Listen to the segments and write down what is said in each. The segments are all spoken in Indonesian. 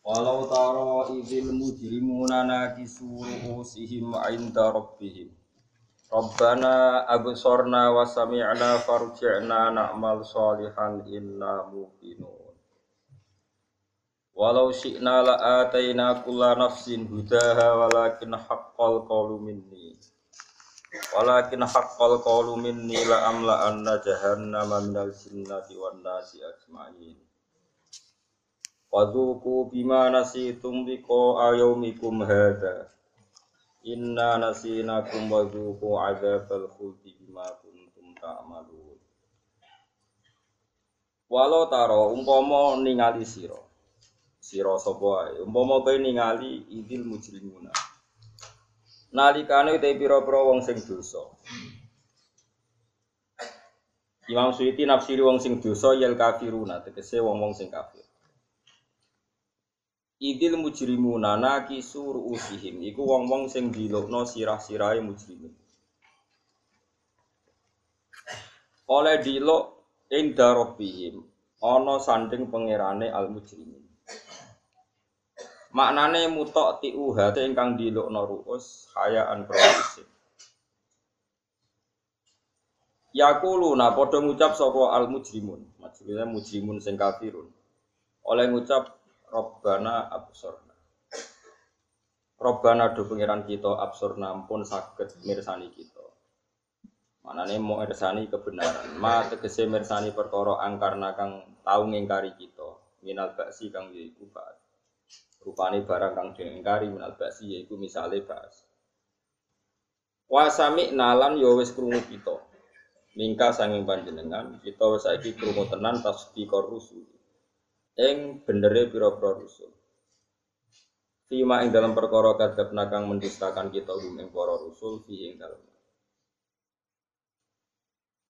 Walau taro idil mujrimuna ru'usihim 'inda rabbihim. Rabbana absorna wa sami'na farji'na na'mal salihan inna muqinun. Walau syi'na la'ataina kulla nafsin hudaha walakin haqqal qawlu minni. Walakin haqqal qawlu minni la'amla anna jahannama minal jinnati wan nasi ajma'in. Wadzuku bima nasitum liqa ayaumikum hadha. Inna nasinakum wadzuku adzabal khuldi bima kuntum ta'malun. Walau taro umpama ningali sira. Sira sapa wae. Umpama ningali idil mujrimuna. Nalikane te pira-pira wong sing dosa. Imam Suyuti nafsiri wong sing dosa yel kafiruna tegese wong-wong sing kafir. Idil mujrimuna nakisu ru'usihim iku wong-wong sing dilokno sirah-sirahe mujrimin. Oleh dilok ing darobihim ana sanding pangerane al mujrimin. Maknane mutok tiu hate ingkang dilokno ru'us hayaan provisif. Yakuluna padha ngucap sapa al mujrimun, maksudnya mujrimun sing kafirun. Oleh ngucap Robbana absorna. Robbana do pengiran kita absorna pun sakit mirsani kita. Manane mau mirsani kebenaran. Ma tegese mirsani perkara angkarna kang tau ngingkari kita. Minal baksi kang yaiku ba'at. Rupane barang kang diingkari minal baksi yaiku misale ba'as. Wasami nalan ya wis kita. Mingka sanging panjenengan kita wis saiki krungu tenan tasdiqor rusul ing benere pira-pira rusul. Fima ing dalam perkara kadap nakang mendustakan kita hum ing para rusul fi ing dalam.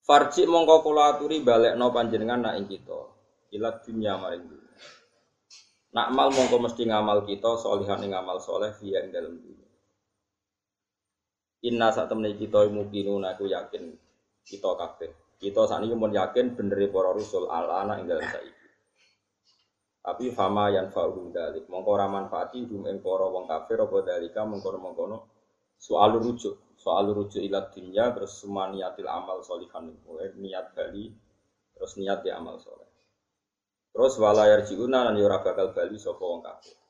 Farji mongko kula aturi balekno panjenengan nak ing kita. Ilat dunya maring dunya. Nak mal mongko mesti ngamal kita solihan ing ngamal soleh fi ing dalam dunya. Inna sak temene kita mukminun aku yakin kita kabeh. Kita sakniki mun yakin benere para rusul ala ana ing dalam saiki. Tapi fama yang fa'uhum dalik. Mongko ora manfaati hum ing para wong kafir apa dalika mengkono-mengkono soal rujuk. Soal rujuk ilat dunya terus semua niatil amal solihan niat bali terus niat di amal soleh. Terus walayar jiuna lan ora bakal bali sapa wong kafir.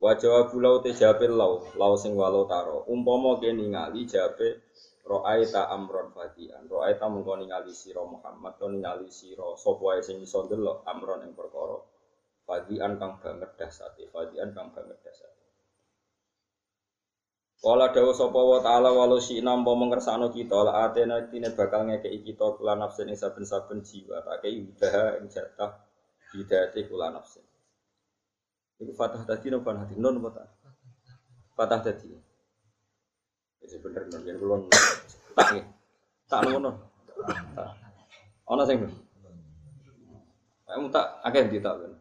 Wa jawabu lau te lau, lau sing walau taro. Umpama kene ningali jabe Ro'aita amron fadian. Ro'aita mengko ningali sira Muhammad to ningali sira sapa wae sing iso amron ing perkara. Fadian kang banget dasate, fadian kang banget dasate. Kala dawuh sapa wa ta'ala walau si nampa mengersakno kita la atena tine bakal ngekeki kita kula nafsin ing saben-saben jiwa tak kei udaha ing jatah hidayate kula nafsin. Iku fatah tadi nopo hati non apa Fatah tadi. Wis bener non yen kula tak ngono. Ana sing Kamu tak akeh di tak kan.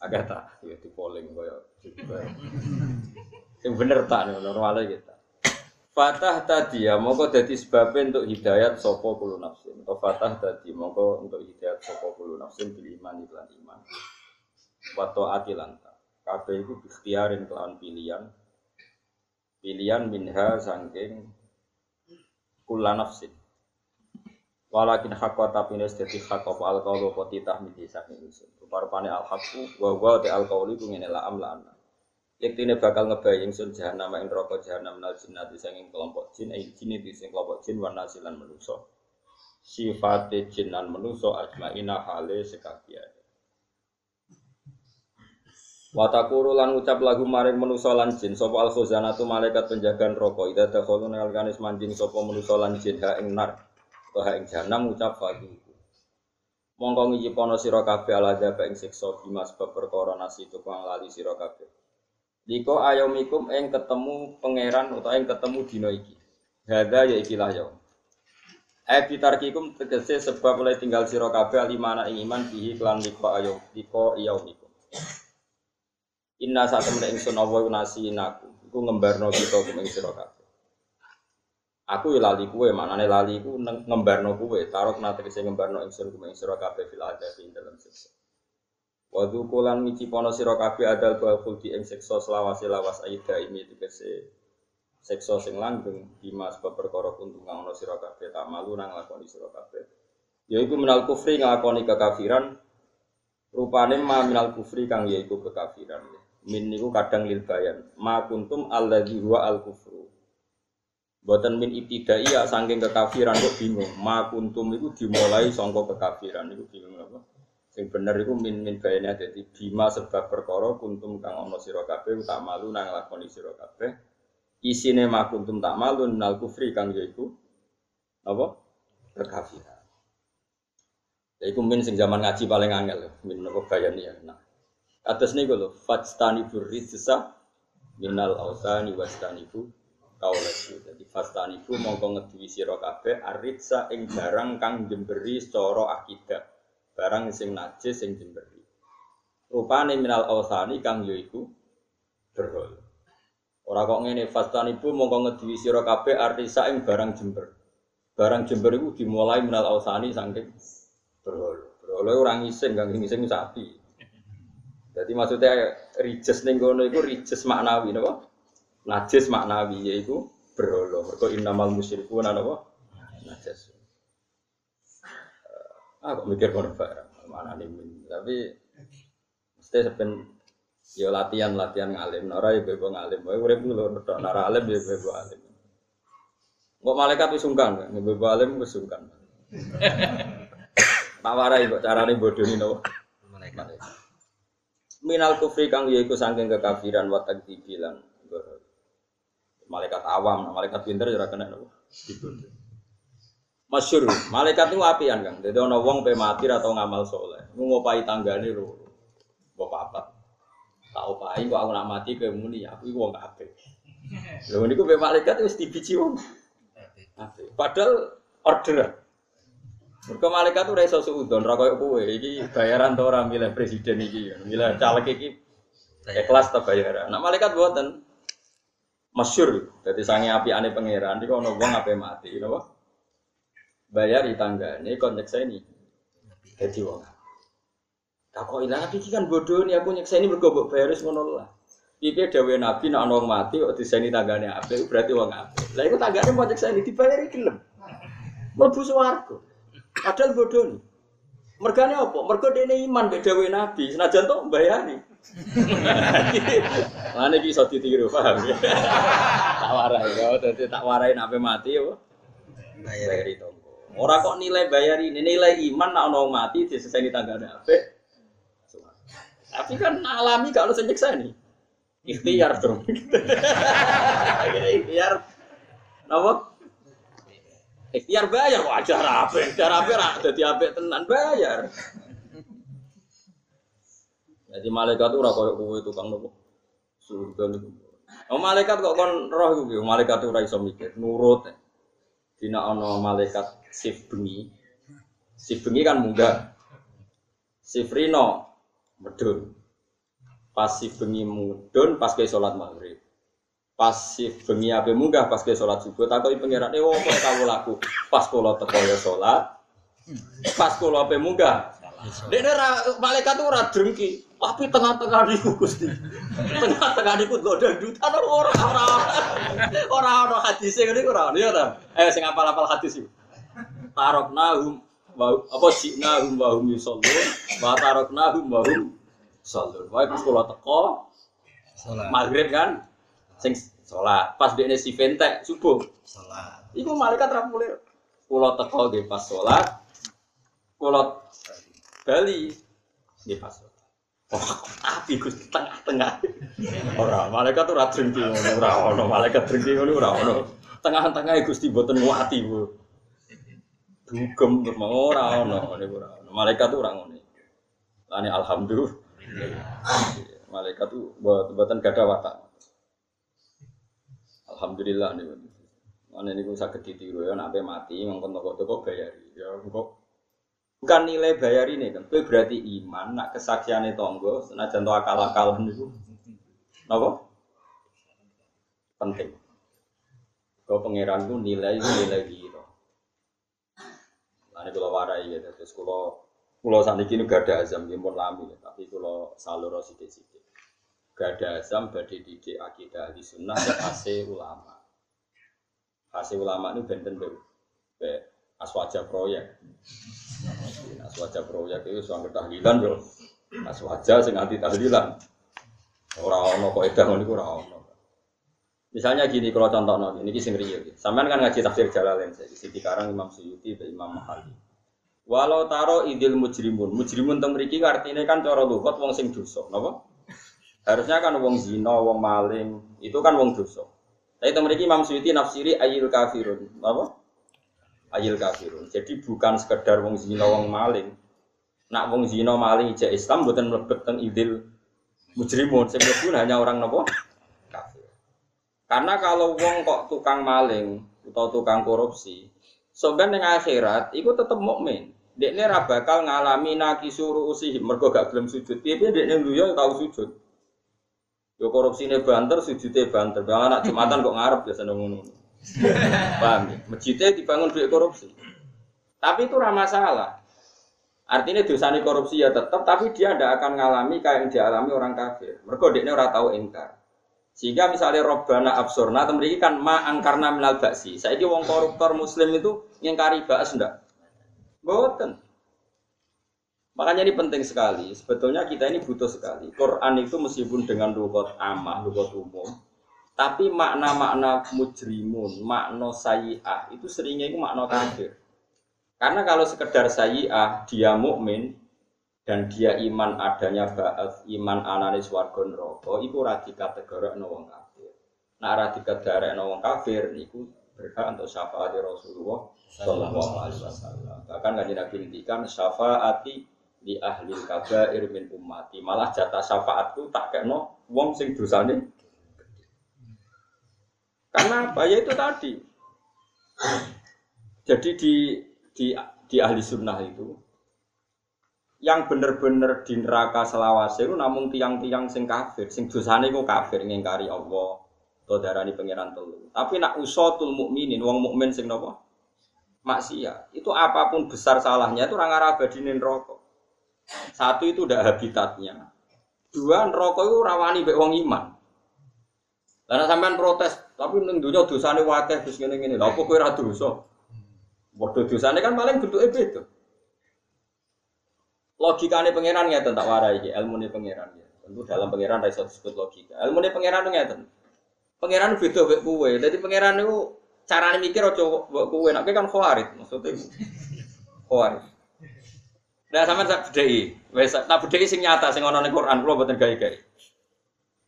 Akeh tak ya di polling koyo Sing bener tak normal kita. Fatah tadi ya, mongko dadi sebab untuk hidayat sopo kulo nafsin. Atau fatah tadi mongko untuk hidayat sopo kulo nafsin bil iman iklan iman. Wato atilanta. Kabeh iku ikhtiarin kelawan pilihan pilihan minha sangking kula nafsin. Walakin hakwa tapi nes dadi hak apa al qaulu apa titah midi saking ingsun rupa-rupane al haqqu wa wa te al qauli ku ngene la am la anna Yektine bakal ngebayang ingsun jahanam ing neraka jahanam nal jinnati kelompok jin ai jin itu sing kelompok jin wan nasilan manusa. Sifate jin lan manusa ajmaina hale sekabiane Watakuru lan ucap lagu maring manusa lan jin sapa al khuzanatu malaikat penjaga neraka ida dakhulu nalkane manjing sapa manusa lan jin ha ing nar ha ing jahanam ucap fadu Mongko ngijipono sira kabeh ala jaba ing siksa bima sebab perkara nasi tukang lali sira kabeh. Liko ayomikum ing ketemu pangeran utawa ing ketemu dina iki. Hadza ya ikilah yaum. Eh bitarkikum tegese sebab mulai tinggal sira kabeh alimana ing iman bihi kelan liko ayo liko yaumikum. Inna saat temen ingsun Allah nasinaku iku ngembarno kita kum ing sira. Aku ya lali kue, manane lali ku ngembarno kue, tarok nate kese ngembarno ingsun kum ing sira kabeh fil adabi ing dalam siksa. Wadu kulan mici pono sira kabeh adal bal khuldi ing siksa selawase lawas aida ini tegese siksa sing langgeng bima sebab perkara kuntung kang sira kabeh tak malu nang lakoni sira kabeh. Yaiku minal kufri nglakoni kekafiran rupane ma minal kufri kang yaiku kekafiran. Min niku kadang lil bayan. Ma kuntum alladzi huwa al kufru. Boten min ibtidai ya saking kekafiran kok bingung. Ma kuntum iku dimulai sangka kekafiran iku bingung apa? Sing bener iku min min bayane dadi bima sebab perkara kuntum kang ana sira kabeh tak malu nang lakoni sira kabeh. Isine ma kuntum tak malu nal kufri kang yaiku apa? Kekafiran. Yaiku min sing zaman ngaji paling angel min apa bayane ya. Nah, atas niku lho fastani burrijsa minal ausani wastanibu kaulesu. Jadi fastanibu mongko ngeduwi sira kabeh aritsa ing barang kang jemberi secara akidah. Barang sing najis sing jemberi. Rupane minal ausani kang yaiku berhol. Ora kok ngene fastanibu mongko ngeduwi sira kabeh aritsa ing barang jember. Barang jember iku dimulai minal ausani saking berhol. Berhol ora ngising kang ngising sapi. Jadi maksudnya rijes ning kono iku rijes maknawi napa? Najis maknawi yaiku berhala. Mergo innamal musyrikuna napa? Najis. Eh, Ah, kok mikir kono barang. Mana min. Tapi mesti sepen ya latihan latihan ngalim. Ora ya bebo ngalim. Wae urip lho tok nara alim ya bebo alim. Kok malaikat wis sungkan, kan? bebo alim wis sungkan. Tak warai kok carane bodoni napa? Malaikat. Minal kufri kang yaiku saking kekafiran wa takdzibilan malaikat awam malaikat pinter ya ora kena nopo dibodoh masyhur. Malaikat itu apian kang. Dadi ana wong pe mati atau ngamal soleh nu ngopahi tanggane lho. Mbok papat. Tak opahi kok aku nak mati ke muni aku iku wong apik lho niku pe malaikat wis dibiji wong. Apik padahal orderan Mereka malaikat tuh reso suudon, ra koyo kowe iki bayaran to ora milih presiden iki, milih caleg iki ikhlas ta bayaran. Nah malaikat buatan masyur, jadi sange api ane pangeran, di kono wong ape mati, napa? Bayar di tangga, ini kon nyekseni. Jadi wong. Tak kok ilang iki kan bodoh nih aku nyekseni mergo mbok bayar wis ngono lah. Iki dawuhe Nabi nek ana wong mati kok diseni tanggane apik berarti wong apik. Lah iku tanggane mau nyekseni dibayari gelem. Mlebu swarga. Padahal bodoh nih. Mergane apa? Mergo dene iman mbek dawuhe Nabi, senajan tok mbayani. Lah iki iso ditiru, paham ya? tak warai ya, dadi tak warai ape mati ya. Bayari tonggo. Ora kok nilai bayari, nilai iman ana wong mati diseseni tanggane apik. Tapi kan alami gak ono sing nyekseni. Ikhtiar dong. Ikhtiar. Napa? Ikhtiar bayar wajar apa? Ikhtiar apa ra dadi apik tenan bayar. Jadi malaikat ora koyo kowe tukang nopo. Surga niku. Oh malaikat kok kon roh piye? Malaikat itu iso mikir, nurut. Dina ana malaikat sif bengi. Sif bengi kan munggah. Sif rino medun. Pas sif bengi mudun pas ke salat maghrib. Pas bengi ape munggah pas ke salat subuh takoki pangeran, "Eh opo kamu laku?" Pas kula teko ya salat. Pas kula ape munggah. Dene ra malaikat tuh ora drengki, tapi tengah-tengah niku Gusti. Tengah-tengah niku kok dangdutan ora ora ora ora hadis ngene iku ora. Ya ta? Eh sing apal-apal hadis iku. Taroknahum wa apa siknahum wa hum yusallun wa taroknahum wa hum yusallun. Wae pas kula teko Salat. maghrib kan sing salat. Pas dekne si fentek subuh. Salat. Iku malaikat ra mulih. Kula teko nggih pas salat. Kula bali nggih pas salat. Wah, api Gusti tengah-tengah. Ora, malaikat ora drengki ngono, ora ono malaikat drengki ngono ora ono. Tengah-tengah Gusti boten nguati, Bu. dugem terus mau ora ono ngene ora ono. Malaikat tuh ora ngene. Lane alhamdulillah. Malaikat tuh buat buatan gada watak. Alhamdulillah nih. Mana ini gue sakit ditiru ya, nape mati, mangkon toko toko bayari. Ya kok bukan nilai bayar ini kan, itu berarti iman, nak kesaksian itu tonggo, senajan to akal akalan itu, apa? Penting. Kau pangeran itu nilai nilai gitu. Ini kalau warai gitu, terus kalau kalau saat ini gak ada azam, pun lami, tapi kalau salur sidik-sidik. Gak ada azam, badai didik akidah di sunnah, hasil ulama. Hasil ulama ini benten be, be aswaja proyek. Aswaja proyek itu suami tahlilan yo. Aswaja sing anti tahlilan. Orang ono kok edah iku ora ono. Misalnya gini kalau contoh nih, ini sing riyo. Sampean kan ngaji tafsir Jalalain, Siti Karang Imam Suyuti dan Imam Mahali. Walau taro idil mujrimun, mujrimun teng mriki artinya kan cara lugat wong sing dosa, napa? Harusnya kan wong zina, wong maling, itu kan wong dosa. Tapi teng mriki Imam Suyuti nafsiri ayil kafirun, napa? Ayil kafirun. Jadi bukan sekedar wong zina, wong maling. Nak wong zina maling ijek Islam mboten mlebet teng idil mujrimun, mlebu hanya orang napa? Karena kalau wong kok tukang maling atau tukang korupsi, sebenarnya yang akhirat itu tetap mukmin. Dia ini bakal ngalami naki suruh usih mergo gak gelem sujud. Piye dia ini tahu sujud. Yo korupsi ini banter, sujudnya banter. Bang anak jumatan kok ngarep biasa ngono. Paham ya? Masjidnya dibangun duit korupsi. Tapi itu ramah masalah. Artinya dosa ini korupsi ya tetap, tapi dia tidak akan ngalami kayak yang dialami orang kafir. Mereka dia ini orang tahu ingkar. Sehingga misalnya Robbana absurna, mereka kan ma angkarna minal baksi. Saya wong koruptor muslim itu ngingkari baks enggak? Boten. Makanya ini penting sekali. Sebetulnya kita ini butuh sekali. Quran itu meskipun dengan lugat amah, lugat umum, tapi makna-makna mujrimun, makna sayi'ah itu seringnya itu makna kafir. Karena kalau sekedar sayi'ah dia mukmin, dan dia iman adanya ba'at iman ananis warga neraka iku ora dikategorikno wong kafir. Nah ora dikategorikno wong kafir niku berhak untuk syafaat Rasulullah sallallahu alaihi wasallam. Bahkan kanjeng Nabi ngendikan syafaati di ahli kabair min ummati. Malah jatah syafaatku tak kena wong sing dosane karena apa? Ya itu tadi. Jadi di di di ahli sunnah itu yang bener-bener di neraka selawase itu namun tiang-tiang sing kafir, sing dosane ku kafir ngingkari Allah, atau darani pangeran telu. Tapi nak usatul mukminin, wong mukmin sing napa? Maksiat. Itu apa pun besar salahnya itu orang Arab di neraka. Satu itu udah habitatnya. Dua neraka itu rawani mbek wong iman. Lah sampean protes, tapi ning donya dosane wakeh terus ngene-ngene. Lah apa kowe ora dosa? Padha kan paling bentuke beda. Logikane pangeran ngeten tak warai iki, ilmune pangeran ya. Tentu dalam pangeran ra iso disebut logika. Ilmune pangeran ngeten. Pangeran beda mek kowe. Dadi pangeran niku carane mikir mbok kowe. Nek kan khawarit maksudnya. Khawarit. Nah sampean tak bedheki. Wis tak bedheki sing nyata sing ana ning Quran kula mboten gawe-gawe.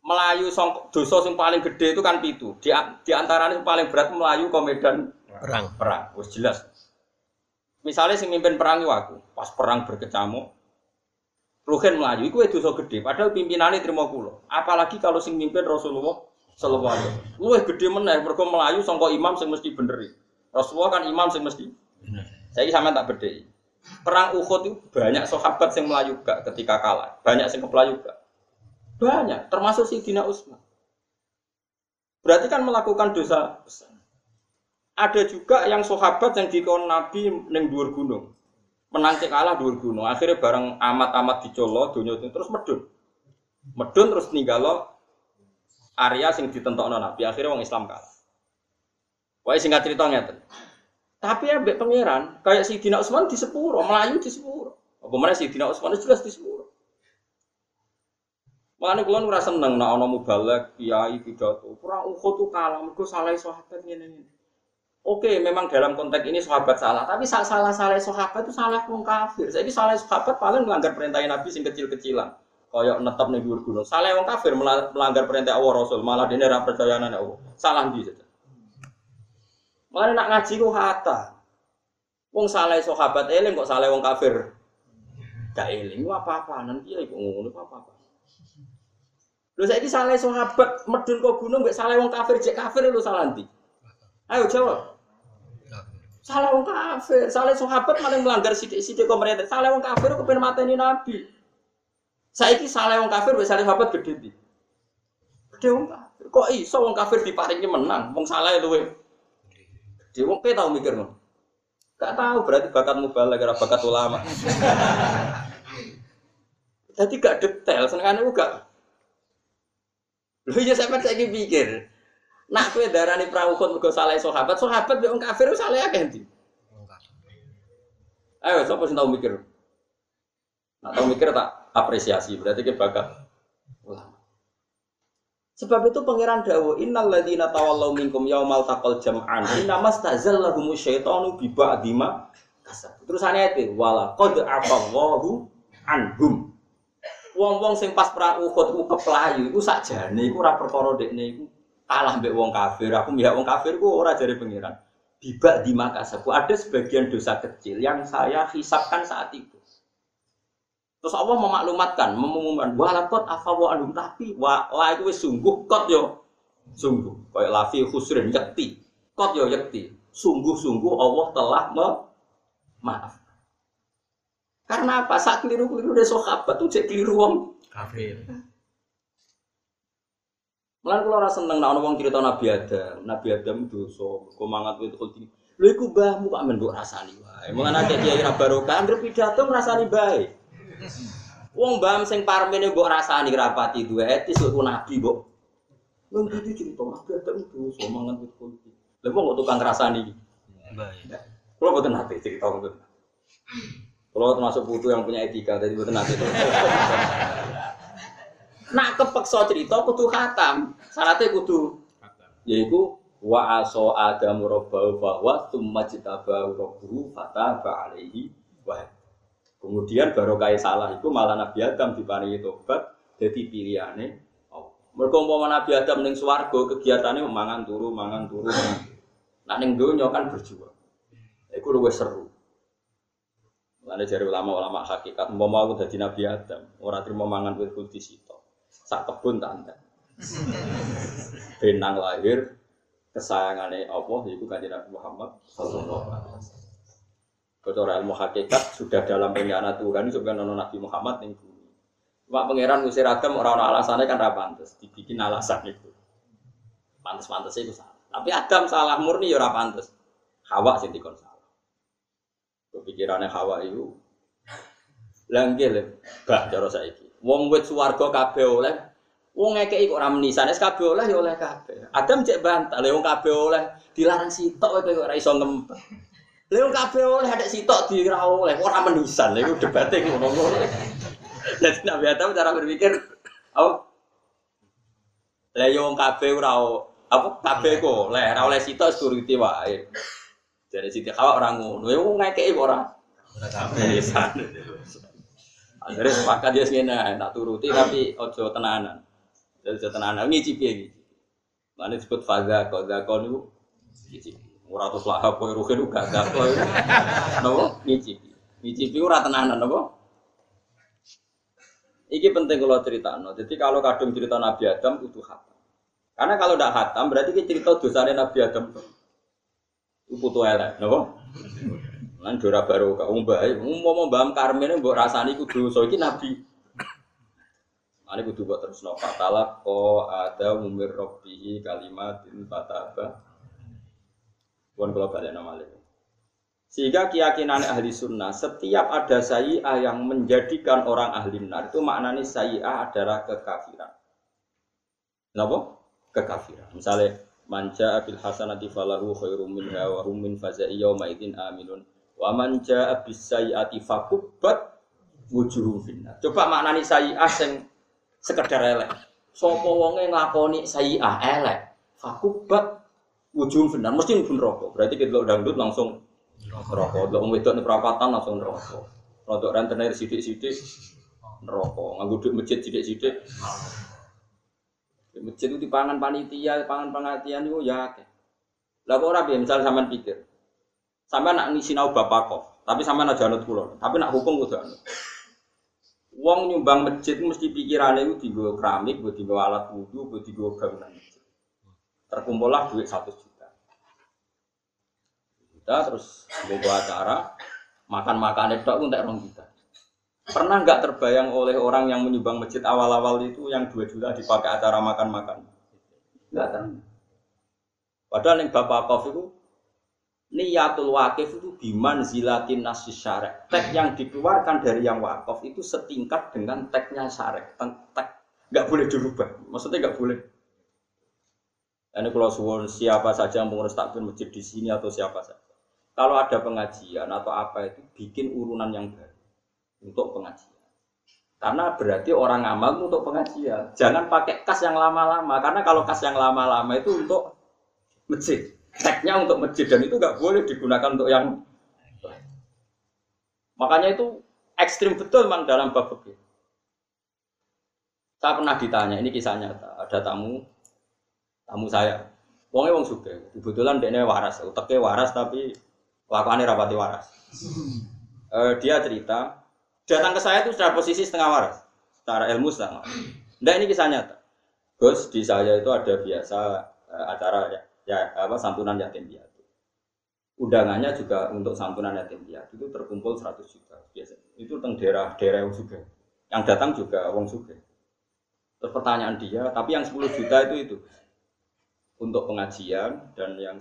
Melayu song, dosa sing paling gede itu kan pitu. Di, di antaranya yang paling berat Melayu komedan perang. Perang, wis jelas. Misalnya sing mimpin perang itu aku, pas perang berkecamuk, Ruhen melayu itu dosa gede, padahal pimpinannya terima kulo. Apalagi kalau sing mimpin Rasulullah Sallallahu Alaihi Wasallam. Luwih gede meneh, mereka melayu sangka imam sing mesti bener. Rasulullah kan imam sing mesti. Saya sama tak beda. Perang Uhud itu banyak sahabat yang melayu gak ketika kalah, banyak yang kepelayu gak. Banyak, termasuk si Dina Usman. Berarti kan melakukan dosa besar. Ada juga yang sahabat yang dikon Nabi neng dhuwur gunung. Menang cek kalah dua gunung. Akhirnya bareng amat-amat dicolo itu terus medun. Medun terus lo area sing ditentokno nabi. Akhirnya orang Islam kalah. Wah singkat cerita ngeten tapi ya pangeran kayak si Dina Usman di sepuro Melayu di sepuro apa mana si Dina Usman jelas di sepuro Makanya kulon ngerasa seneng nak ono mubalek, kiai, pidato. Kurang ukhut tuh kalah, mereka salah sahabat ini. ini. Oke, memang dalam konteks ini sahabat salah, tapi salah salah sahabat itu salah wong kafir. Jadi salah sahabat paling melanggar perintah Nabi sing kecil-kecilan. Kayak netap nih gunung. Salah wong kafir melanggar perintah Allah Rasul, malah dia ora percaya nang Allah. Salah ndi saja. Malah nak ngaji ku hata. Wong saleh sahabat eling kok saleh wong kafir. Gak eling apa-apa nanti ya iku ngono apa-apa. Lho saiki saleh sahabat medun kok gunung mbek saleh wong kafir jek kafir lho salah ndi? Ayo jawab. Salah wong kafir, salah sahabat malah melanggar sidik-sidik pemerintah. Salah wong kafir kepen mateni nabi. Saiki salah wong kafir wis salah sahabat gede ndi? Gede wong kafir. Kok iso wong kafir diparingi menang, wong salah luwe. Gede wong pe tau mikir ngono. Gak tahu berarti bakat mubalak kira bakat ulama. Jadi gak detail, senengane gak Lho ya sampean saiki pikir. Nak kowe darani prauhud mergo salah sahabat, sahabat wong kafir salah akeh ndi? Ayo sapa sing tau mikir? Nak tau mikir tak apresiasi, berarti ke bakat. Sebab itu pangeran dawo innal ladzina tawallaw minkum yaumal taqal jam'an innamas tazallahum syaitanu bi ba'dima kasab. Terus ayat wala qad afallahu anhum Wong-wong sing pas perang Uhud ku keplayu iku sakjane iku ora perkara dekne iku kalah mbek wong kafir. Aku mihak wong kafir ku ora jare pangeran. Bibak di makasaku ada sebagian dosa kecil yang saya hisapkan saat itu. Terus Allah memaklumatkan, mengumumkan, walakot afawa anhum tapi wa la itu sungguh kot yo sungguh kayak lafi khusrin yakti kot yo yakti sungguh-sungguh Allah telah me maaf karena apa? Saat keliru-keliru dari sahabat tuh jadi keliru wong kafir. Mulan kalau rasa seneng nak wong cerita Nabi Adam, Nabi Adam dosa, kok mangat wit khuldi. Lha iku mbahmu kok men mbok rasani wae. Mulan akeh kiai ra barokah, anggere pidato ngrasani bae. Wong mbam sing parmene mbok rasani rapati duwe etis kok nabi mbok. Wong iki cerita Nabi Adam dosa mangan wit khuldi. Lha kok tukang ngrasani. Baik. Kalau boten nate cerita ngoten. Kalau termasuk putu yang punya etika, jadi betul nanti. Nak kepeksa cerita kudu khatam, syaratnya kudu yaiku wa aso adamu rabbahu bahwa summa jitabahu rabbuhu fataba alaihi wa Kemudian baru kai salah itu malah Nabi Adam diparingi tobat jadi pilihane oh. Mereka umpama Nabi Adam ning swarga kegiatannya mangan turu mangan turu. Nah ning donya kan berjuang. Iku luwih seru. Lalu dari ulama-ulama hakikat, mau mau jadi Nabi Adam, orang terima mangan wit putih sito, sak kebun tanda. Benang lahir, kesayangannya Allah, itu kan Nabi Muhammad Sallallahu Alaihi Wasallam. Kecuali ilmu hakikat sudah dalam rencana Tuhan, sebenarnya nono Nabi Muhammad yang bumi. Mak pangeran ngusir Adam orang-orang alasannya kan rapantes, dibikin alasan itu. Pantes-pantes itu salah. Tapi Adam salah murni ya rapantes. Hawa sing dikon salah. Kepikirannya Hawa itu Langgil, bah cara saiki. Wong wit swarga kabeh oleh, wong ngekeki kok ora menisan, kabeh oleh ya oleh kabeh. Adam cek bantah, lha wong kabeh oleh dilarang sitok kowe ora iso ngempet. Lha wong kabeh oleh ada sitok di ora oleh, ora menisan. Lha iku debate ngono-ngono. Jadi Nabi Adam cara berpikir, oh, lha yo wong kabeh ora apa kabeh kok oleh, ora oleh sitok turuti wae. Jadi Siti Hawa orang ngono, ya wong ngekeki kok ora Ora kafir. Akhirnya sepakat dia sini, tak turuti tapi ojo tenanan. Jadi ojo tenanan, ngicipi ya ngicipi. Mana disebut faza, kau itu ngicipi. Ora terus lah apa rugen gak zakon itu. Nopo ngicipi. Ngicipi ora tenanan. Iki penting kalau cerita, no. Jadi kalau kadung cerita Nabi Adam itu khatam. Karena kalau tidak khatam berarti kita cerita dosanya Nabi Adam. Putu elek, nopo. Lan dora baru kak umum mau mbam karmen mbok rasani kudu dosa iki nabi. Ane kudu buat terus no fatala ko ada umir robbihi kalimatin fataba. Bukan kalau balik nama. Sehingga keyakinan ahli sunnah, setiap ada sayi'ah yang menjadikan orang ahli nar, itu maknanya sayi'ah adalah kekafiran. Kenapa? Kekafiran. Misalnya, manja abil hasanati falahu khairum minha wa hum min faza'i yawma idin aminun wa man jaa bis sayyiati fakubbat wujuhum finnar. Coba maknani sayyi'ah sing sekedar elek. Sapa wonge nglakoni sayyi'ah elek, fakubbat wujuhum finnar mesti mlebu neraka. Berarti kita dangdut langsung. Delok wong wedok ning perapatan langsung neraka. Rodok rentenir sithik-sithik neraka. Nganggo duit masjid sithik-sithik. Di masjid itu dipangan panitia, pangan pengertian itu ya. Lah kok ora piye misal sampean pikir. Sampai nak sinau bapak kok, tapi sampai nak janut pulau, tapi nak hukum kudu anut. Wong nyumbang masjid mesti pikirannya itu digo keramik, buat digo alat wudhu, buat digo bangunan masjid. Terkumpullah duit satu juta. Juta terus gue acara makan-makan itu untuk orang kita. Pernah nggak terbayang oleh orang yang menyumbang masjid awal-awal itu yang dua juta dipakai acara makan-makan? Nggak kan? Padahal yang Bapak Kof itu niatul wakif itu biman zilatin nasi syarek. Tek yang dikeluarkan dari yang wakaf itu setingkat dengan teknya syarek. Tek nggak boleh dirubah. Maksudnya nggak boleh. Ini kalau suwon siapa saja yang mengurus takbir masjid di sini atau siapa saja. Kalau ada pengajian atau apa itu bikin urunan yang baru untuk pengajian. Karena berarti orang amal untuk pengajian. Jangan pakai kas yang lama-lama. Karena kalau kas yang lama-lama itu untuk masjid. Tagnya untuk masjid dan itu nggak boleh digunakan untuk yang. Makanya itu ekstrim betul memang dalam bab fikih. Saya pernah ditanya, ini kisah nyata. Ada tamu, tamu saya. Wongnya wong suge. Kebetulan dia waras, utaknya waras tapi lakukannya rapati waras. Uh, dia cerita, datang ke saya itu sudah posisi setengah waras, secara ilmu setengah. Nah ini kisah nyata. Gus di saya itu ada biasa uh, acara ya, ya apa santunan yatim piatu. Undangannya juga untuk santunan yatim piatu itu terkumpul 100 juta biasa. Itu tentang daerah-daerah yang juga. Yang datang juga wong suge. Terus pertanyaan dia, tapi yang 10 juta itu itu untuk pengajian dan yang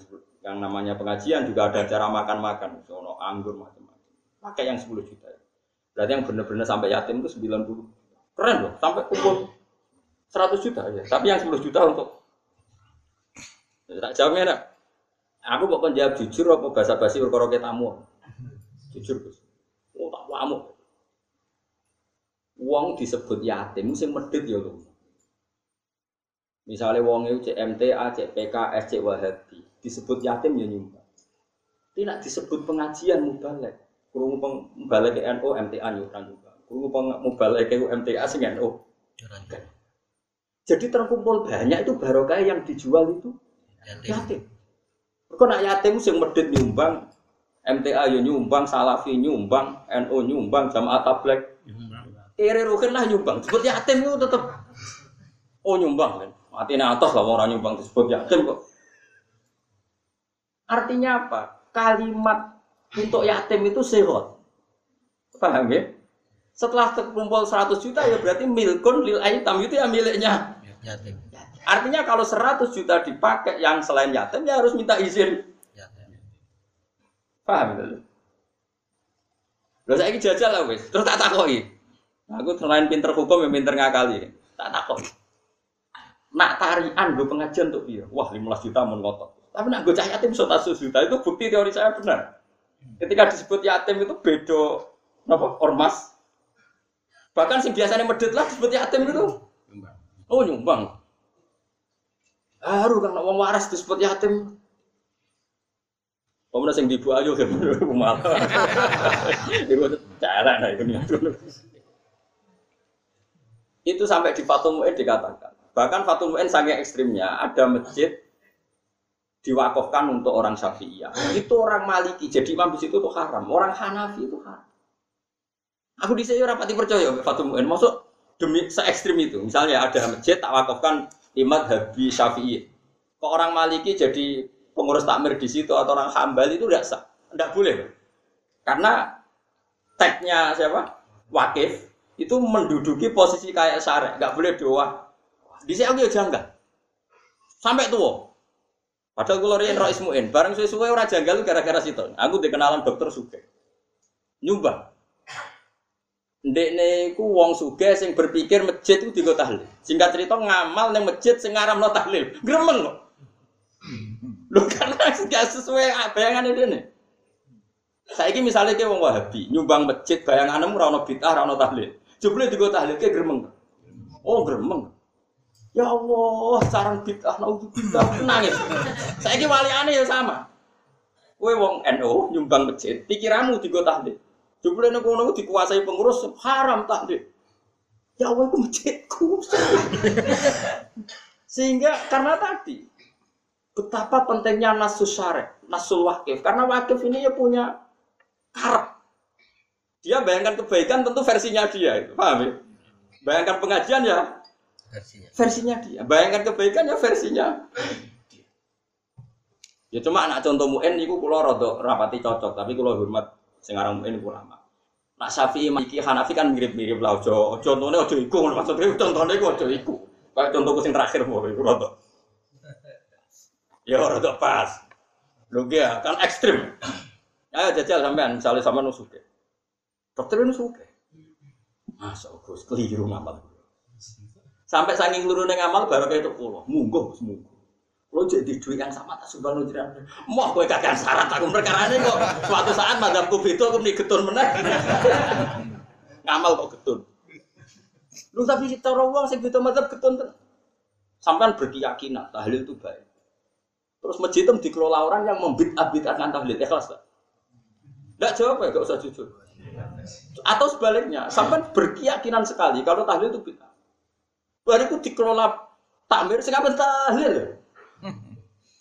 yang namanya pengajian juga ada cara makan-makan, sono anggur macam-macam. Pakai yang 10 juta. Berarti yang benar-benar sampai yatim itu 90. Keren loh, sampai kumpul 100 juta ya. Tapi yang 10 juta untuk Tak jawabnya nak. Aku kok jawab jujur apa bahasa basi perkara tamu. Jujur Gus. Oh tak wamu. Uang disebut yatim sing medit ya lho. Misalnya wong itu CMTA, CPK, SC Wahabi, disebut yatim ya nyumbang. Tidak disebut pengajian mubalek. Kurung mubalek ke NU, MTA nyumbang juga. Kurung mubalek ke MTA sing NU. Jadi terkumpul banyak itu barokah yang dijual itu yatim. Kok nak yatim sing medit nyumbang, MTA yo nyumbang, Salafi nyumbang, NU nyumbang, Jamaah Kiri rukin lah nyumbang. Disebut yatim itu tetap oh nyumbang kan. Mati atas lah orang nyumbang disebut yatim kok. Artinya apa? Kalimat untuk yatim itu sehat. Paham ya? Setelah terkumpul 100 juta ya berarti milkun lil aitam itu ya miliknya yatim. Artinya kalau 100 juta dipakai yang selain yatim ya harus minta izin. Paham itu? Lalu saya ini jajal lah wes, terus tak takoi. Aku selain pinter hukum, yang pinter ngakali. Tak takoi. Nak tarian gue pengajian tuh dia, wah 15 juta mau ngotot. Tapi nak gue cah yatim sota juta itu bukti teori saya benar. Ketika disebut yatim itu bedo, apa ormas. Bahkan sing biasanya medit lah disebut yatim itu. Oh nyumbang. Haru kan wong waras disebut yatim. Pemenang sing dibu ayo kan malah. Iku cara nah itu Itu sampai di Fatul dikatakan. Bahkan Fatul Mu'in sangat ekstrimnya ada masjid diwakafkan untuk orang Syafi'iyah. Itu orang Maliki, jadi imam di situ tuh haram. Orang Hanafi itu haram. Aku di sini rapati percaya Fatul Mu'in. Masuk demi se ekstrim itu. Misalnya ada masjid tak wakafkan imam Habi Syafi'i. Kok orang Maliki jadi pengurus takmir di situ atau orang Hambal itu tidak sah, tidak boleh. Karena tagnya siapa? Wakif itu menduduki posisi kayak syarek, nggak boleh doa. Di sini aku ya janggal. Sampai tua. Padahal kalau rian roh ismuin, bareng sesuai orang janggal gara-gara situ. Aku dikenalan dokter suge. Nyumbang. Ndek ku wong sugih sing berpikir masjid itu digo tahlil. Singkat cerita ngamal ning masjid sing ngaramno tahlil. Gremeng kok. Lho karena gak sesuai bayangan ini. Saiki misalnya ke wong Wahabi nyumbang masjid bayanganmu ora ono bid'ah ora ono tahlil. Jebule digo tahlil ke gremeng. Oh gremeng. Ya Allah, sarang bid'ah naudzubillah nangis. Saiki waliane ya sama. Kowe wong NU nyumbang masjid, pikiranmu digo tahlil. Jebule nek ngono dikuasai pengurus haram deh. Ya Allah itu masjidku. Sehingga karena tadi betapa pentingnya nasus syarek, nasul wakif. Karena wakif ini ya punya karep. Dia bayangkan kebaikan tentu versinya dia, paham ya? Bayangkan pengajian ya versinya. versinya dia. Bayangkan kebaikan ya versinya. Ya cuma anak contoh mu'en niku kula rada rapati cocok, tapi kula hormat sing aran mu'en lama. Nak Syafi'i Maliki Hanafi kan mirip-mirip lah aja. Contohnya aja iku maksudnya contohnya iku aja iku. Kayak contohku sing terakhir mau iku rada. Ya rada pas. Lho ya kan ekstrim. Ayo jajal sampean misalnya sama nusuke. Dokter nusuke. Masa Gus keliru ngamal. Sampai saking keluru neng amal baru kayak itu pulau. Munggo, munggo. Lo jadi duit yang sama tak sumpah lo jiran. Mau gue kagak syarat aku perkara ini kok. Suatu saat madamku itu aku nih getun meneh. Ngamal kok getun. Lu tapi kita rawang sing beda madhab getun ten. Sampai berkeyakinan tahlil itu baik. Terus masjid itu dikelola orang yang membid'ah-bid'ahkan tahlil. Ikhlas tak? Enggak jawab ya, gak usah jujur. Atau sebaliknya, sampai berkeyakinan sekali kalau tahlil itu bid'ah. Bariku dikelola takmir, sekarang tahlil.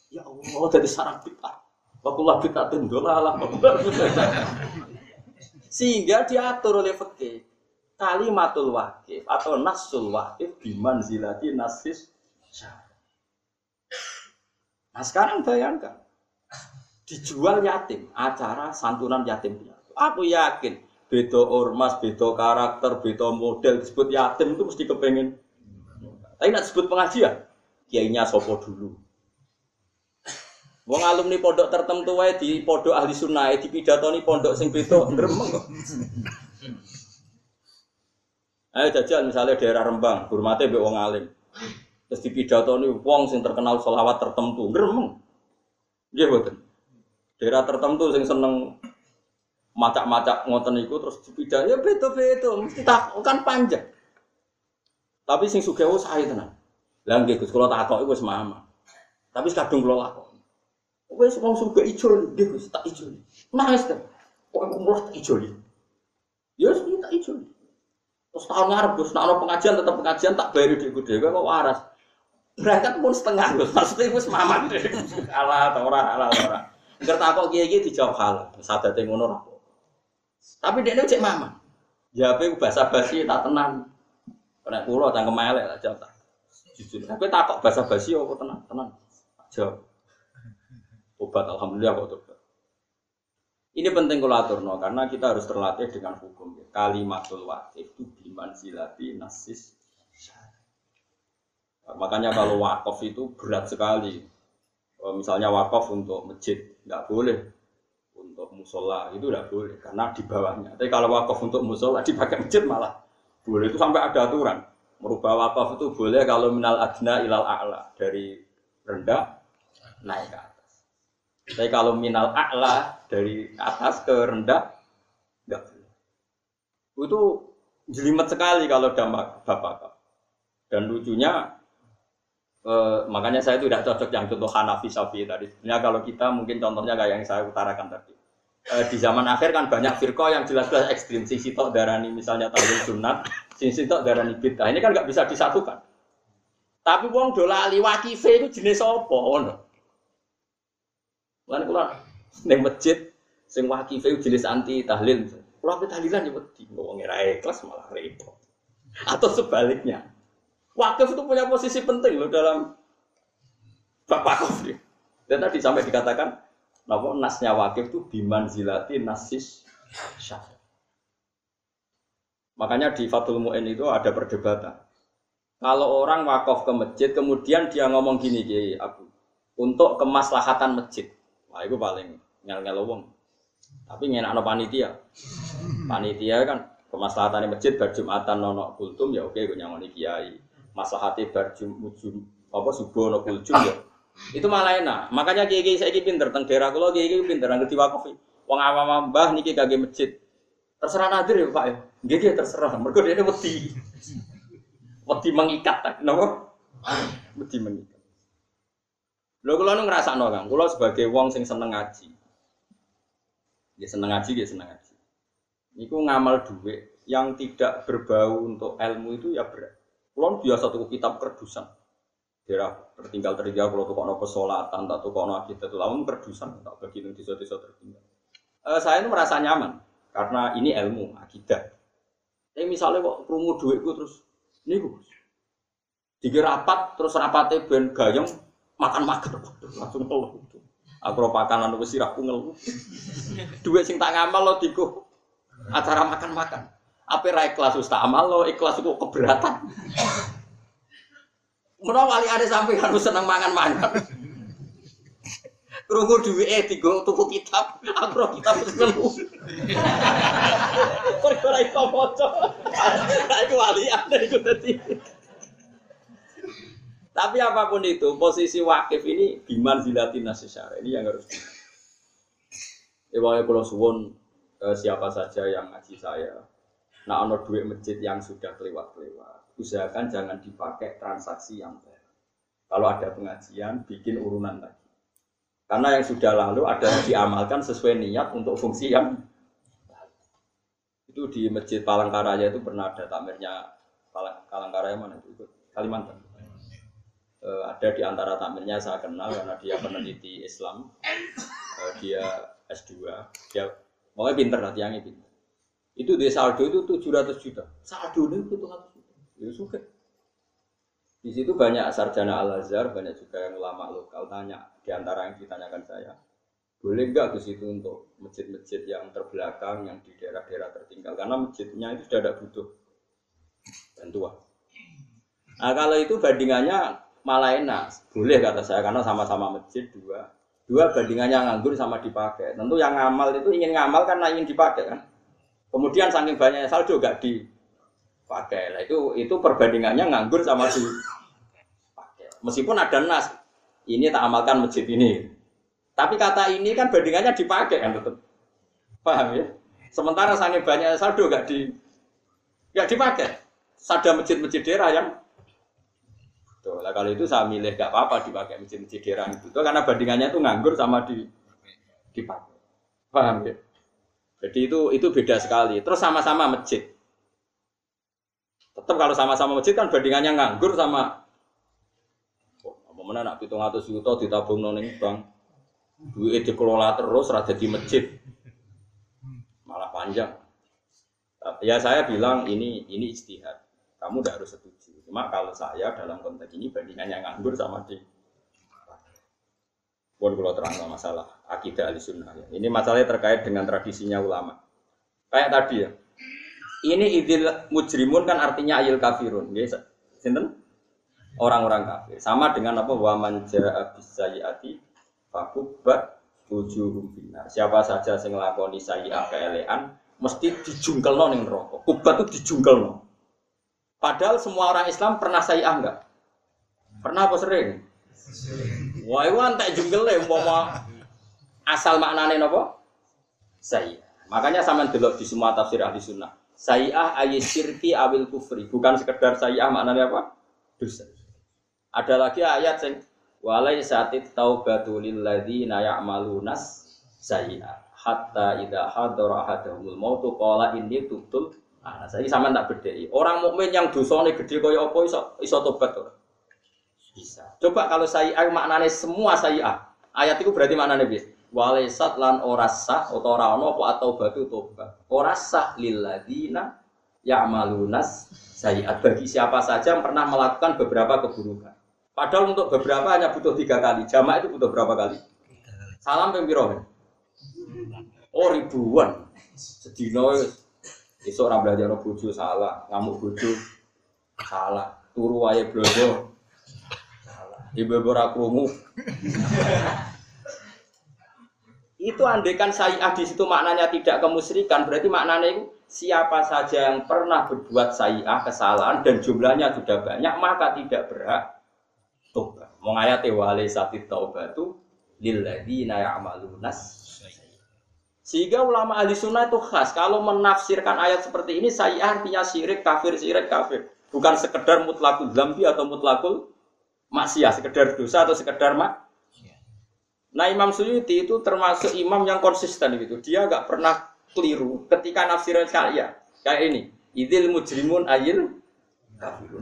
Ya Allah, dari sarang bid'ah. Wakullah bid'ah tendolalah. Sehingga diatur oleh fikih kalimatul wakif atau nasul wakif biman zilati nasis. Nah sekarang bayangkan dijual yatim acara santunan yatim piatu. Aku yakin beda ormas, beda karakter, beda model disebut yatim itu mesti kepengen. Tapi nak disebut pengajian, kiainya sopo dulu. Wong alumni pondok tertentu wae di pondok ahli sunnah di pidatoni pondok sing beda gremeng kok. Ayo jajal misalnya daerah Rembang, hormate mbek wong alim. Terus di pidatoni wong sing terkenal selawat tertentu, gremeng. Nggih mboten. Daerah tertentu sing seneng macak-macak ngoten iku terus dipidat ya beda-beda mesti tak kan panjang. Tapi sing sugih wis sae tenan. Lah nggih Gus kula takoki wis mama. Tapi kadung kula lakoni. Wes wong suka ijo nggih Gus tak ijo. Nangis kan. Kok umroh tak ijo. Ya wis tak ijo. Terus tahun ngarep Gus nek ana pengajian tetap pengajian tak bayar dhewe dhewe kok waras. Berangkat pun setengah Gus. Maksudnya wis deh. Alah ta ora alah ta ora. Ngerti takok kiye-kiye dijawab halal. Sadate ngono ra. Tapi dia cek mama. Jawabe bahasa basi tak tenang. Nek kula cangkem elek lah jawab tak. Jujur. Tapi takok bahasa basi apa tenang? Tenang. Jawab. Obat alhamdulillah kok. Ini penting kalau aturno karena kita harus terlatih dengan hukum. Kalimatul wakif itu biman silati nasis. Makanya kalau wakaf itu berat sekali. Misalnya wakaf untuk masjid nggak boleh, untuk musola itu nggak boleh karena di bawahnya. Tapi kalau wakaf untuk musola dipakai masjid malah boleh itu sampai ada aturan. Merubah wakaf itu boleh kalau minal adna ilal a'la dari rendah naik ke atas. Tapi kalau minal a'la dari atas ke rendah enggak boleh. Itu jelimet sekali kalau dampak bapak. Dan lucunya eh, makanya saya tidak cocok yang contoh Hanafi Syafi'i tadi. Sebenarnya kalau kita mungkin contohnya kayak yang saya utarakan tadi. Eh, di zaman akhir kan banyak firqah yang jelas-jelas ekstrim. Sisi tok darani misalnya tahlil sunat, sisi tok darani bid'ah. Ini kan nggak bisa disatukan. Tapi wong dola ali wakife itu jenis apa ngono. Lan kula ning masjid sing wakife jenis anti tahlil. Kula ape tahlilan ya wedi wong ora ikhlas malah repot. Atau sebaliknya. Wakif itu punya posisi penting loh dalam bab wakaf. Dan tadi sampai dikatakan Napa nasnya wakif itu biman zilati nasis syaf. Makanya di Fatul Mu'in itu ada perdebatan. Kalau orang wakaf ke masjid, kemudian dia ngomong gini, Kiai Abu, untuk kemaslahatan masjid. Wah, itu paling ngel-ngel wong. Tapi ngenak panitia. Panitia kan kemaslahatan masjid berjumatan nono kultum ya oke gue nyamoni kiai. Maslahati berjum ujum apa subuh nono kultum ya itu malah enak. Makanya kiai saya pinter tentang daerah kulo kiai pinter ngerti wakaf. Wong awam mbah niki kagak masjid. Terserah nadir ya pak ya. Gigi terserah. Mereka dia wedi. Wedi mengikat tak? Wedi mengikat. Lo kalau ngerasa no kan, kalau sebagai wong sing seneng ngaji, dia seneng ngaji, dia seneng ngaji. Niku ngamal duit yang tidak berbau untuk ilmu itu ya berat. Kulon biasa tuh kitab kerdusan. Daerah tertinggal tertinggal kalau tuh kono pesolatan tak tuh kono kita tuh lawan kerdusan tak bagi di desa-desa tertinggal. Eh, saya itu merasa nyaman karena ini ilmu akidah. Tapi misalnya kok krungu duitku terus ini gus dikira rapat terus rapatnya ben gayeng makan-makan langsung ngeluh. Aku ropakan anu wis sirahku ngeluh. Duit sing tak ngamal lo diku acara makan-makan. Apa ra ikhlas wis tak amal lo ikhlas kok keberatan. Menawa wali ada sampai harus seneng mangan-mangan. Krungu duwike digo tuku kitab, aku ro kitab wis. Perkara iso maca. Lah wali ada iku dadi. Tapi apa pun itu, posisi wakif ini biman zilatin nasyara. Ini yang harus Ya pokoknya kalau suwon eh, siapa saja yang ngaji saya, nah ono duit masjid yang sudah kelewat-kelewat, usahakan jangan dipakai transaksi yang baru. Kalau ada pengajian, bikin urunan lagi. Karena yang sudah lalu ada yang diamalkan sesuai niat untuk fungsi yang. Itu di Masjid Palangkaraya itu pernah ada takmirnya Palang, Palangkaraya mana itu? Kalimantan. Eh, ada di antara takmirnya saya kenal karena dia peneliti Islam. Eh, dia S2. Dia pokoknya pinter lah, tiangnya pinter. Itu di saldo itu 700 juta. Saldo itu 700 Itu suka. Di situ banyak sarjana Al Azhar, banyak juga yang ulama lokal tanya di antara yang ditanyakan saya, boleh nggak ke situ untuk masjid-masjid yang terbelakang, yang di daerah-daerah tertinggal? Karena masjidnya itu sudah tidak butuh bantuan. Nah kalau itu bandingannya malah enak, boleh kata saya karena sama-sama masjid dua, dua bandingannya nganggur sama dipakai. Tentu yang ngamal itu ingin ngamal karena ingin dipakai kan. Kemudian saking banyaknya saldo gak dipakai. Lah itu itu perbandingannya nganggur sama dipakai. Meskipun ada nas, ini tak amalkan masjid ini. Tapi kata ini kan bandingannya dipakai kan tetap. Paham ya? Sementara saking banyak saldo gak di gak dipakai. Ada masjid-masjid daerah yang Tuh, lah kalau itu saya milih gak apa-apa dipakai masjid-masjid daerah itu. Tuh, karena bandingannya itu nganggur sama di dipakai. Paham ya? Jadi itu itu beda sekali. Terus sama-sama masjid. Tetap kalau sama-sama masjid kan bandingannya nganggur sama apa mana nak pitung atus juta ditabung noning bank. Duit dikelola terus rada di masjid. Malah panjang. Ya saya bilang ini ini istihad. Kamu tidak harus setuju. Cuma kalau saya dalam konteks ini bandingannya nganggur sama di pun kalau terang masalah akidah ahli sunnah ya. Ini masalahnya terkait dengan tradisinya ulama. Kayak tadi ya. Ini idil mujrimun kan artinya ayil kafirun. Ya, sinten? Orang-orang kafir. Sama dengan apa? Wa man ja'a bisayiati fakubbat wujuhum binar. Siapa saja yang nglakoni sayi'ah keelean mesti dijungkelno ning neraka. Kubat itu dijungkelno. Padahal semua orang Islam pernah saya enggak? Pernah apa sering? Wah, itu tak jungle umpama asal maknanya nopo? Saya. Makanya sama delok di semua tafsir ahli sunnah. Sayyah ayat syirki awil kufri. Bukan sekedar sayyah maknanya apa? Dosa. Ada lagi ayat yang walai satit taubatu lilladzina ya'malunas sayyah hatta idha hadara ahadahumul mautu qala inni tubtul Nah, saya sama tak bedai. Orang mukmin yang dosanya gede kaya apa iso iso tobat? Bisa. Coba kalau saya maknane semua saya ayat itu berarti maknane piye? Walaisat lan ora sah atau ora ono apa atau batu tobat. Ora sah lilladina ya'malunas sayiat bagi siapa saja yang pernah melakukan beberapa keburukan. Padahal untuk beberapa hanya butuh tiga kali. Jamaah itu butuh berapa kali? Salam pembiro. Oh ribuan. Sedino Iso ora belajar bojo salah, ngamuk bojo salah, turu wae salah. Ibu ora krungu. Itu andekan saya di situ maknanya tidak kemusyrikan, berarti maknanya itu siapa saja yang pernah berbuat sayi'ah kesalahan dan jumlahnya sudah banyak maka tidak berhak tobat. Mau ayat wale sati taubatu lilladzina ya'malunas sehingga ulama ahli sunnah itu khas. Kalau menafsirkan ayat seperti ini saya artinya syirik kafir syirik kafir. Bukan sekedar mutlakul zambi atau mutlakul maksiat sekedar dosa atau sekedar mak Nah Imam Suyuti itu termasuk imam yang konsisten gitu dia nggak pernah keliru ketika nafsiran saya kayak ini idil mujrimun ayil.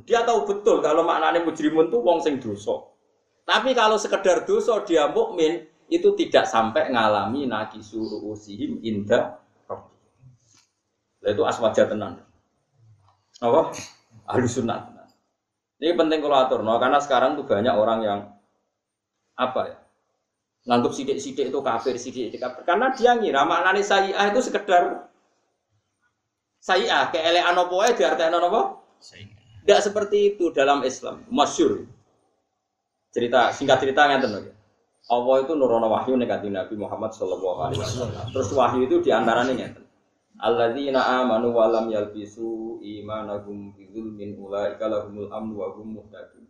Dia tahu betul kalau maknanya mujrimun itu wong sing dosa. Tapi kalau sekedar dosa dia mukmin itu tidak sampai ngalami nakisu ruusihim inda rabbi. Lah itu aswaja tenan. Apa? Ahli sunnah. Ini penting kalau atur, no, karena sekarang tuh banyak orang yang apa ya? Nganggap sidik-sidik itu kafir, sidik-sidik kafir. Karena dia ngira maknanya sayi'ah itu sekedar sayi'ah, keelean apa ya diartikan apa? Tidak seperti itu dalam Islam, masyur. Cerita singkat cerita ngeten lho. Allah itu nurono wahyu nih Nabi Muhammad Alaihi Wasallam. Terus wahyu itu di antaranya ngeten. Alladzina amanu wa lam yalbisu imanahum bi ulaika lahumul amnu wa hum muhtadun.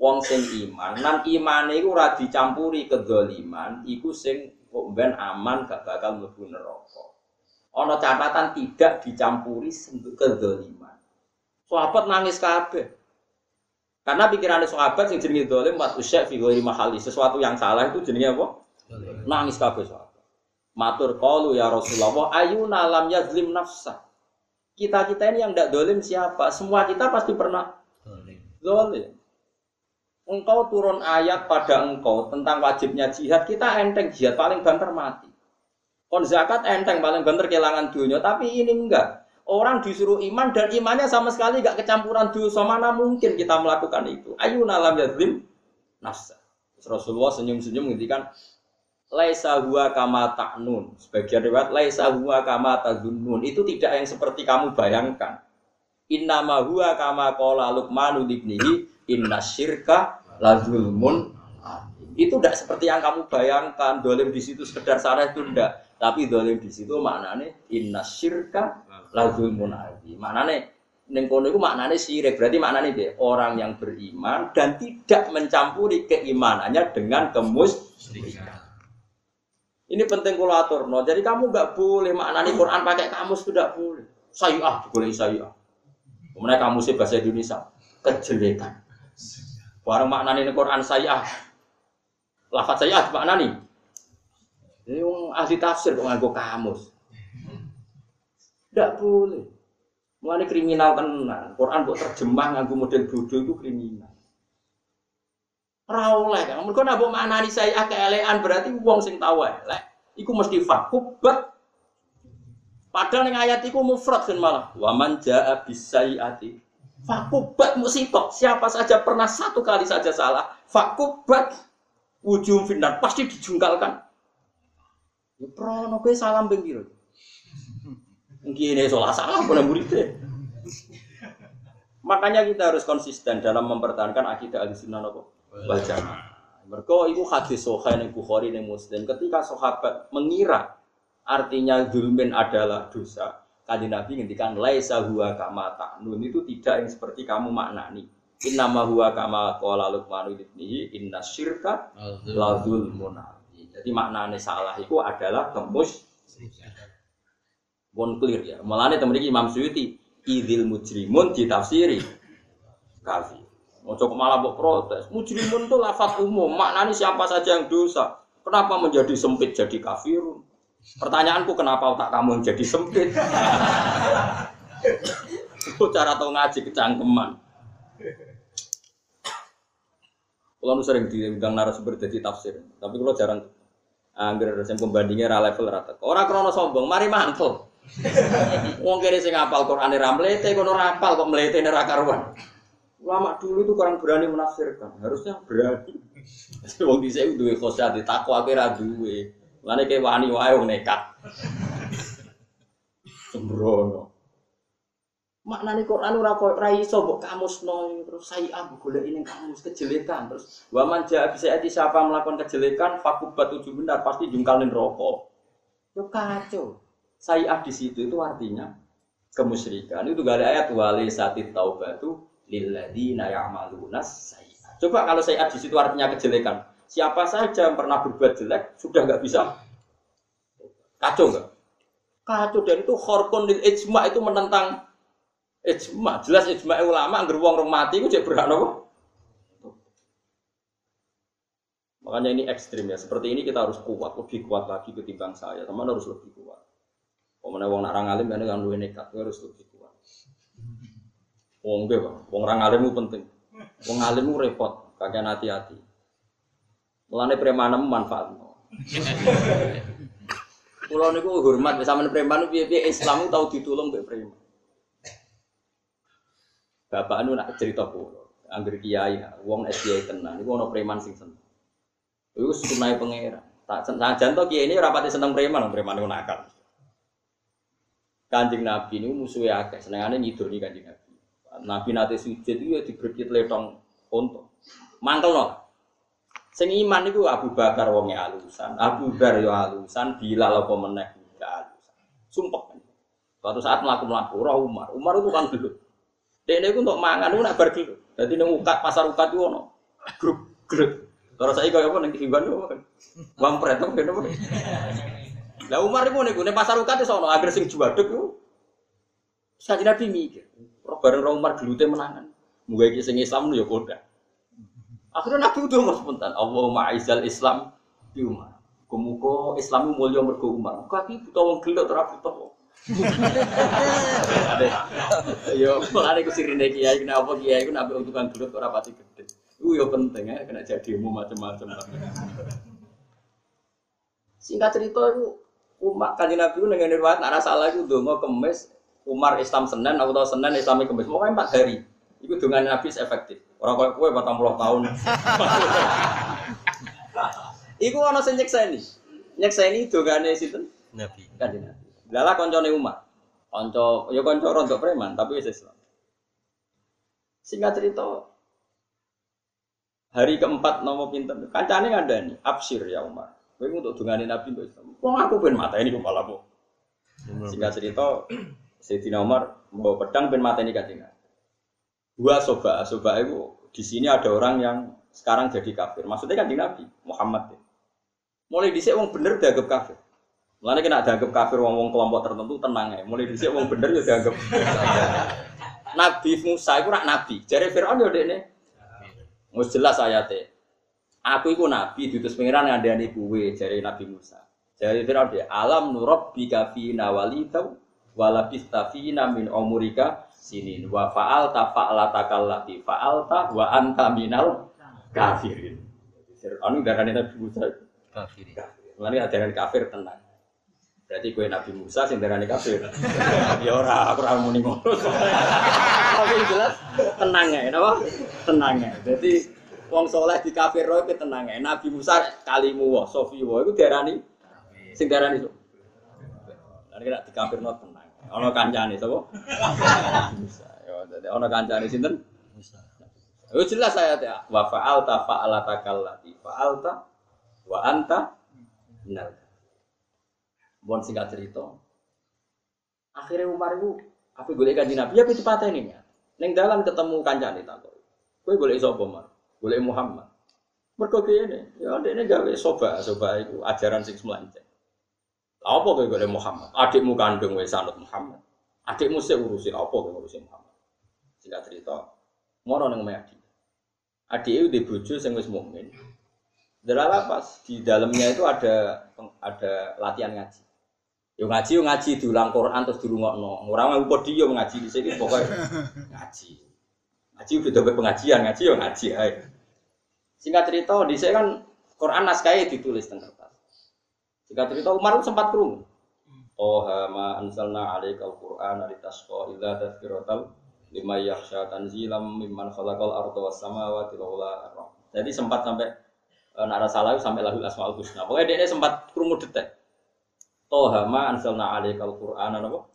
Wong sing iman, nan imane iku ora dicampuri kedzaliman, iku sing kok ben aman gak bakal mlebu neraka. Ana catatan tidak dicampuri kedzaliman. Sahabat nangis kabeh. Karena pikirannya sahabat sing jenenge dolim wa usyak fi ghairi mahali, sesuatu yang salah itu jenenge apa? Nangis kabeh sahabat. Matur qalu ya Rasulullah, ayuna lam yazlim nafsa. Kita-kita ini yang tidak dolim siapa? Semua kita pasti pernah dolim. Engkau turun ayat pada engkau tentang wajibnya jihad, kita enteng jihad paling banter mati. Kon zakat enteng paling banter kehilangan dunia, tapi ini enggak. Orang disuruh iman dan imannya sama sekali enggak kecampuran dosa. Mana mungkin kita melakukan itu? Ayu nalam yazlim nafsa. Rasulullah senyum-senyum ngendikan laisa huwa kama ta'nun. Sebagian riwayat laisa huwa kama tadunnun. Itu tidak yang seperti kamu bayangkan. Innama huwa kama qala Luqman ibnihi inna syirka la zulmun. Itu tidak seperti yang kamu bayangkan. Dolim di situ sekedar sarah itu tidak. Tapi dolim di situ maknanya inna syirka la zulmun. Maknanya Neng kono itu maknanya syirik, berarti maknanya deh orang yang beriman dan tidak mencampuri keimanannya dengan kemusyrikan. Ini penting kulatur. No. Jadi kamu nggak boleh maknani Quran pakai kamus tidak boleh. Sayyi'ah, boleh sayyi'ah. Kemudian kamus bahasa Indonesia kejelekan. Barang maknani Quran sayyi'ah. Lafaz sayyi'ah maknani. Ini yang ahli tafsir kok nganggo kamus. Tidak boleh. Mulai kriminal tenan. Quran buat terjemah nganggo model bodoh itu kriminal. Rawleh kan. Mereka nak mana nih saya keelean berarti uang sing tahu elek. Iku mesti fakubat. Padahal yang ayat iku mufrad kan malah. Waman jaa bisayiati. Fakubat musibah. Siapa saja pernah satu kali saja salah. Fakubat ujung final pasti dijungkalkan. Ya prono kowe salam ping piro? Mungkin ini salah salah pun muridnya. Makanya kita harus konsisten dalam mempertahankan akidah al-sunnah wal jamaah. Mereka itu hadis sohail yang Bukhari yang Muslim. Ketika sahabat mengira artinya zulmin adalah dosa, kaji Nabi ngendikan laisa huwa kama ta'nun itu tidak yang seperti kamu maknani. Innama huwa kama qala Luqman ibnihi inna syirka la zulmun Jadi maknanya salah itu adalah tembus Bon clear ya. Mulane temen Imam Suyuti idil mujrimun ditafsiri kafir. Coba malah buat protes. Mujrimun itu lafat umum. Maknanya siapa saja yang dosa. Kenapa menjadi sempit jadi kafirun? Pertanyaanku kenapa otak kamu jadi sempit? Itu cara tau ngaji kecangkeman. Kalau sering diundang narasumber jadi tafsir, tapi kalau jarang angger yang pembandingnya ra level rata. Orang krono sombong, mari mantel. Wong kene sing apal Qur'ane ra mlete kono rapal kok mlete ora karuan. Ulama dulu itu kurang berani menafsirkan, harusnya berani. Wong dhisik duwe khosyat, takwa kira duwe. Lane kayak wani wae wong nekat. Sembrono. Maknane Quran ora kok ra iso mbok kamusno terus saya abu golek ini kamus kejelekan terus wa man jaa bisa ati siapa melakukan kejelekan fakubat tujuh benar pasti jungkalin rokok. Yo kacau. Saya di situ itu artinya kemusyrikan. Itu gak ada ayat wali satit taubatu lilladzina ya'maluna sayyi'at. Coba kalau saya di situ artinya kejelekan. Siapa saja yang pernah berbuat jelek sudah nggak bisa kacau nggak? Kacau dan itu khorkun lil ijma itu menentang ijma. Jelas ijma ulama anggar wong rong mati itu jadi berhak nopo. Makanya ini ekstrim ya. Seperti ini kita harus kuat, lebih kuat lagi ketimbang saya. Teman harus lebih kuat. Kalau wong nak alim kan kan luwe nekat, harus lebih kuat. Wong nggih, Pak. Wong ra ngalim ku penting. Wong ngalim ku repot, kakek hati-hati. Mulane premanem manfaatno. Kulo niku hormat sampean preman piye-piye Islam tau ditulung mbek preman. Bapak anu nak cerita kulo, angger kiai, wong SDI tenan, niku ono preman sing seneng. Iku sunai pangeran. Tak senajan to kiai ini rapati seneng preman, preman niku nakal. Kanjeng Nabi niku musuhe akeh, senengane ngidoni Kanjeng Nabi. Nabi nate sujud itu ya diberkit letong. Mangkel no. Sing iman niku Abu Bakar wonge alusan, Abu Dar yo alusan, Bilal apa juga alusan. Sumpah. Suatu saat melaku-melaku, roh Umar. Umar itu kan gelut. Dene iku untuk mangan itu nak gelut. Dadi ning ukat pasar ukat itu. Grup grup. Terus saya kaya apa ning himbang itu. Wampret apa kene apa. Lah Umar iku niku ning pasar ukat itu ono agar sing juwadeg ku. Saji Nabi mikir, roh bareng roh Umar gelute menangan. Iki sing Islam ya koda. Akhirnya Nabi udah mau spontan. Allahumma aizal Islam di Umar. Kumuko Islamu mulia mergo Umar. Kaki butuh wong gelot ora butuh wong. Yo, mulane ku sirine kiai kenapa kiai ku nabi untuk kan gelot ora pati gede. Iku yo penting ya kena jadi ilmu macam-macam. Singkat cerita itu Umar kanjeng Nabi ku ning riwayat nek salah iku donga kemis Umar Islam Senin atau Senin Islami kemis. Pokoknya empat hari. Iku dengan Nabi efektif. Orang kaya kue batang puluh tahun. Iku ana sing nyekseni. Nyekseni dongane sinten? Nabi. Kanjeng Nabi. Lala koncone Umar. Kanca ya kanca rontok preman tapi wis Islam. Singkat cerita hari keempat nomo pinter kancane ngandani absir ya Umar. Kowe untuk dongane Nabi untuk Islam. Wong aku ben mata ini kepala bu. Singkat cerita Sayyidina Umar mau pedang ben mata ini kanjeng Nabi. Dua soba, soba itu di sini ada orang yang sekarang jadi kafir. Maksudnya kan di Nabi Muhammad. Ya. Mulai dhisik wong bener dianggap kafir. Mulane kena dianggap kafir wong-wong kelompok tertentu tenang ya. Mulai dhisik wong bener ya dianggap Nabi Musa itu rak nabi. Jare Firaun yo dekne. Wis jelas ayate. Aku iku nabi diutus pangeran ngandani kuwe jare Nabi Musa. Jare Firaun dia alam nurab bika fi nawalitau walabista fina min umurika sinin wa fa'alta fa'alata kallati fa'alta wa anta minal kafirin. Fir'aun darane Nabi Musa. Kafiri. Mulane ajaran kafir tenang. Berarti gue Nabi Musa sing darane kafir. ya ora, aku ora muni ngono. Tapi jelas tenang ya, napa? Tenang ya. Jadi wong soleh di kafir roh itu tenang ya. Nabi Musa kalimu wa sofi wa itu diarani sing diarani so. Lan kira di kafir no. Ono kancane sapa? Musa. Ya, dadi ono kancane sinten? Musa. Oh jelas saya ya. Wa fa'alta fa'alata kallati fa'alta wa anta minal. Bon singkat cerita. Akhirnya Umar itu apa boleh kanji Nabi ya patah ini ya. Neng dalam ketemu kancane takut. Kowe boleh sapa Umar? Boleh Muhammad. Mergo kene, ya ini gawe soba, soba itu ajaran sing semelanceng. Apa kowe golek Muhammad? Adikmu kandung wis sanut Muhammad. Adikmu sik urusi apa kowe ngurusi Muhammad? Singkat cerita, moro nang omahe adik. Adik itu di bojo sing wis mukmin. Delala pas di dalamnya itu ada ada latihan ngaji. Yo ngaji yo ngaji diulang Quran terus dirungokno. Ora nganggo podium ngaji di sini pokoknya ngaji. Ngaji beda be pengajian, ngaji yo ngaji ae. Singkat cerita di sini kan Quran naskahnya ditulis teng Singkat cerita Umar itu sempat kerungu. Oh ma anzalna alaikal Qur'an litasqa illa tadhkiratal lima yakhsha tanzilam mimman khalaqal arda was samawati laula Jadi sempat sampai e, nara salah sampai lahul asmaul husna. Pokoknya dia sempat kerungu detek. Toha ma anzalna alaikal Qur'an apa?